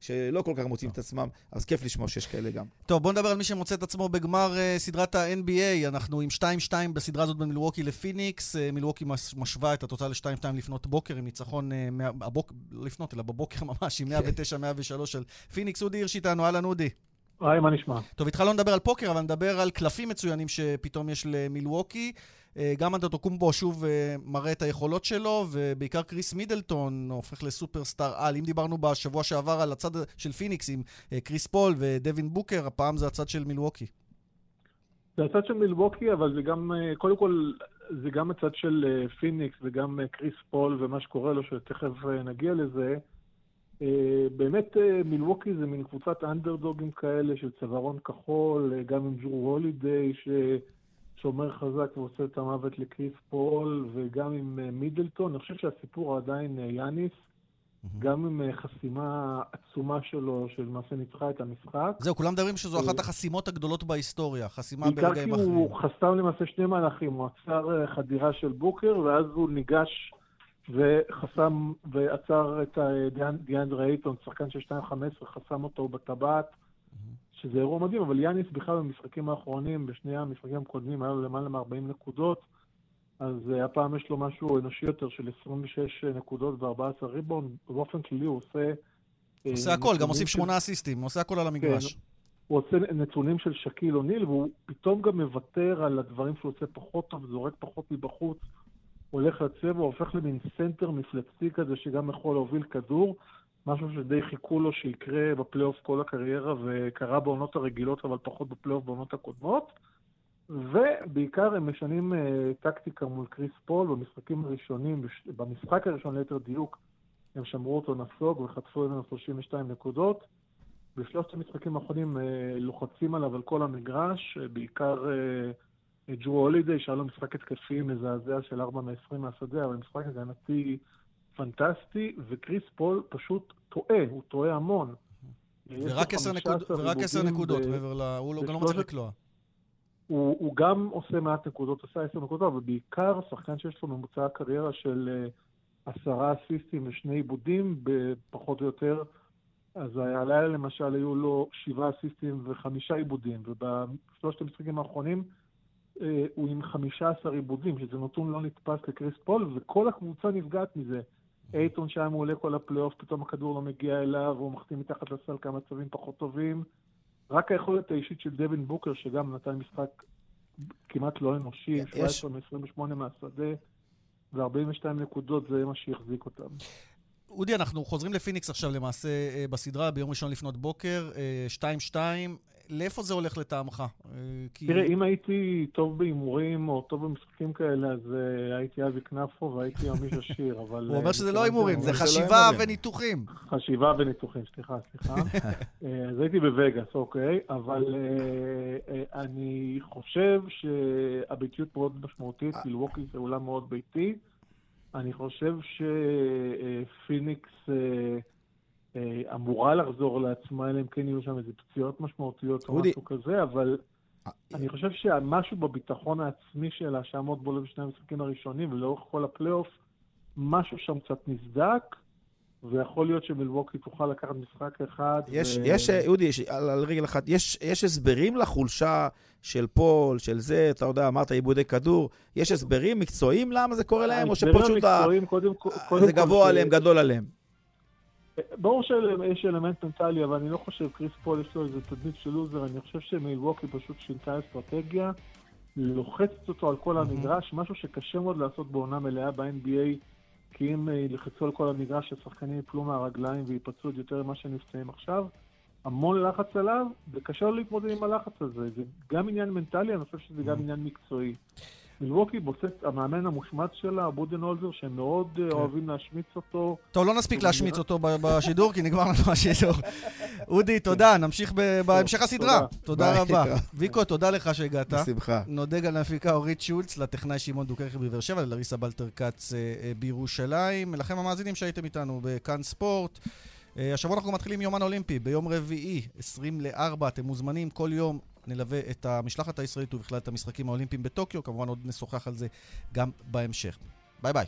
B: שלא כל כך מוצאים את עצמם, אז כיף לשמוע שיש כאלה גם.
A: טוב, בוא נדבר על מי שמוצא את עצמו בגמר uh, סדרת ה-NBA. אנחנו עם 2-2 בסדרה הזאת בין מילווקי לפיניקס. Uh, מילווקי מש, משווה את התוצאה ל-2-2 לפנות בוקר, עם ניצחון, uh, מה, הבוק, לפנות, אלא בבוקר ממש, עם 109-103 של פיניקס. אודי הירש איתנו, אהלן אודי.
J: היי, מה נשמע?
A: טוב, איתך לא נדבר על פוקר, אבל נדבר על קלפים מצוינים שפתאום יש למילווקי. אה, גם אנטוטוקומבו שוב אה, מראה את היכולות שלו, ובעיקר קריס מידלטון הופך לסופרסטאר על. אם דיברנו בשבוע שעבר על הצד של פיניקס עם אה, קריס פול ודווין בוקר, הפעם זה הצד של מילווקי.
J: זה הצד של מילווקי, אבל זה גם, קודם כל, זה גם הצד של פיניקס וגם קריס פול ומה שקורה לו, שתכף נגיע לזה. אה, באמת אה, מילווקי זה מין קבוצת אנדרדוגים כאלה של צווארון כחול, אה, גם עם ג'רו הולידיי ששומר חזק ועושה את המוות לקריס פול, וגם עם אה, מידלטון. אני חושב שהסיפור עדיין אה, יאניס, גם עם אה, חסימה עצומה שלו, שלמעשה ניצחה את המשחק.
A: זהו, כולם מדברים שזו אחת החסימות הגדולות בהיסטוריה, חסימה
J: בעיקר כי
A: ברגעים
J: הוא
A: אחרים.
J: חסם למעשה שני מהלכים, הוא עצר אה, חדירה של בוקר, ואז הוא ניגש וחסם ועצר את אה, דיאנדרה אייטון, שחקן של 2.15, חסם אותו בטבעת, שזה אירוע מדהים, אבל יאניס בכלל במשחקים האחרונים, בשני המשחקים הקודמים, היה לו למעלה מ-40 נקודות, אז אה, הפעם יש לו משהו אנושי יותר של 26 נקודות ו-14 ריבאונד, באופן כללי הוא עושה... אה,
A: עושה הכל, גם
J: של-
A: שמונה אסיסטים, עושה הכל על המגרש.
J: הוא עושה נתונים של שקיל אוניל, והוא פתאום גם מוותר על הדברים שהוא עושה פחות טוב, זורק פחות מבחוץ, הולך לצבע, הופך למין סנטר מפלצתי כזה שגם יכול להוביל כדור, משהו שדי חיכו לו שיקרה בפלייאוף כל הקריירה, וקרה בעונות הרגילות, אבל פחות בפלייאוף בעונות הקודמות. ובעיקר הם משנים אה, טקטיקה מול קריס פול במשחקים הראשונים, במשחק הראשון ליתר דיוק, הם שמרו אותו נסוג וחטפו ממנו 32 נקודות. בשלושת המשחקים האחרונים אה, לוחצים עליו על כל המגרש, אה, בעיקר אה, ג'רו הולידיי, שהיה לו משחק התקפי מזעזע של 4 מ-20 מהשדה, אבל משחק הגנתי פנטסטי, וקריס פול פשוט טועה, הוא טועה המון.
A: ורק עשר
J: 15
A: נקוד- נקודות,
J: ב-
A: מעבר ל... הוא לא- גם לא מצליח לקלוע.
J: הוא, הוא גם עושה מעט נקודות, עושה עשר נקודות, אבל בעיקר שחקן שיש לו ממוצע הקריירה של אה, עשרה אסיסטים ושני עיבודים, בפחות או יותר. אז הלילה למשל היו לו שבעה אסיסטים וחמישה עיבודים, ובשלושת המשחקים האחרונים הוא עם חמישה עשר עיבודים, שזה נתון לא נתפס לקריס פול, וכל הקבוצה נפגעת מזה. אייטון שהיה מעולה כל הפלייאוף, פתאום הכדור לא מגיע אליו, והוא מחטיא מתחת לסל כמה צווים פחות טובים. רק היכולת האישית של דווין בוקר, שגם נתן משחק כמעט לא אנושי,
B: יש-
J: 17 מ-28 מהשדה, ו-42 נקודות זה מה שהחזיק אותם.
A: אודי, אנחנו חוזרים לפיניקס עכשיו למעשה אה, בסדרה, ביום ראשון לפנות בוקר, אה, 2-2. לאיפה זה הולך לטעמך? אה, כי...
J: תראה, אם הייתי טוב בהימורים או טוב במשחקים כאלה, אז אה, הייתי אבי כנפו והייתי איש עשיר, אבל...
A: הוא
J: אה,
A: אומר שזה לא הימורים, זה
B: לא
A: חשיבה. וניתוחים.
J: חשיבה וניתוחים, סליחה, סליחה. אה, אז הייתי בווגאס, אוקיי, אבל אני חושב שהביתיות מאוד משמעותית, מילווקי זה אולם מאוד ביתי. אני חושב שפיניקס אמורה לחזור לעצמה, אלא אם כן יהיו שם איזה פציעות משמעותיות או. משהו כזה, אבל אני חושב שמשהו בביטחון העצמי שלה, שהיה מאוד בולט בשני המשחקים הראשונים ולאורך כל הפלייאוף, משהו שם קצת נסדק, ויכול להיות שמילווקי תוכל לקחת משחק אחד.
B: יש,
J: ו...
B: יש, אה, אודי, יש, על, על רגל אחת, יש, יש הסברים לחולשה של פול, של זה, אתה יודע, אמרת איבודי כדור, יש הסברים מקצועיים למה זה קורה להם, או שפשוט ה-
J: קודם כל- קודם
B: זה
J: כל
B: גבוה עליהם, גדול עליהם?
J: ברור שיש אלמנט מנטלי, אבל אני לא חושב, קריס פול יש לו איזה תדמית של לוזר, אני חושב שמילווקי פשוט שינתה אסטרטגיה, לוחצת אותו על כל המגרש, משהו שקשה מאוד לעשות בעונה מלאה ב-NBA, כי אם אה, ילחצו על כל המגרש, השחקנים יפלו מהרגליים וייפצעו עוד יותר ממה שהם נפצעים עכשיו. המון לחץ עליו, וקשה לו להתמודד עם הלחץ הזה. זה גם עניין מנטלי, אני חושב שזה גם עניין מקצועי. מילווקי בוסט, המאמן המושמץ שלה, בודנהולזר, שהם מאוד אה, אוהבים להשמיץ אותו.
A: טוב, לא נספיק להשמיץ אותו בשידור, כי נגמר לנו השידור. אודי, תודה, נמשיך ב- בהמשך הסדרה.
J: תודה.
A: רבה. ויקו, תודה לך שהגעת.
B: בשמחה.
A: נודה גם למפיקה אורית שולץ, לטכנאי שמעון דוקרכי בבאר שבע, ללריסה בלטר כץ אה, אה, בירושלים. לכם המאזינים שהייתם איתנו בכאן ספורט. השבוע אנחנו מתחילים יומן אולימפי, ביום רביעי, 20 ל-4, אתם מוזמנים כל יום. נלווה את המשלחת הישראלית ובכלל את המשחקים האולימפיים בטוקיו. כמובן עוד נשוחח על זה גם בהמשך. ביי ביי.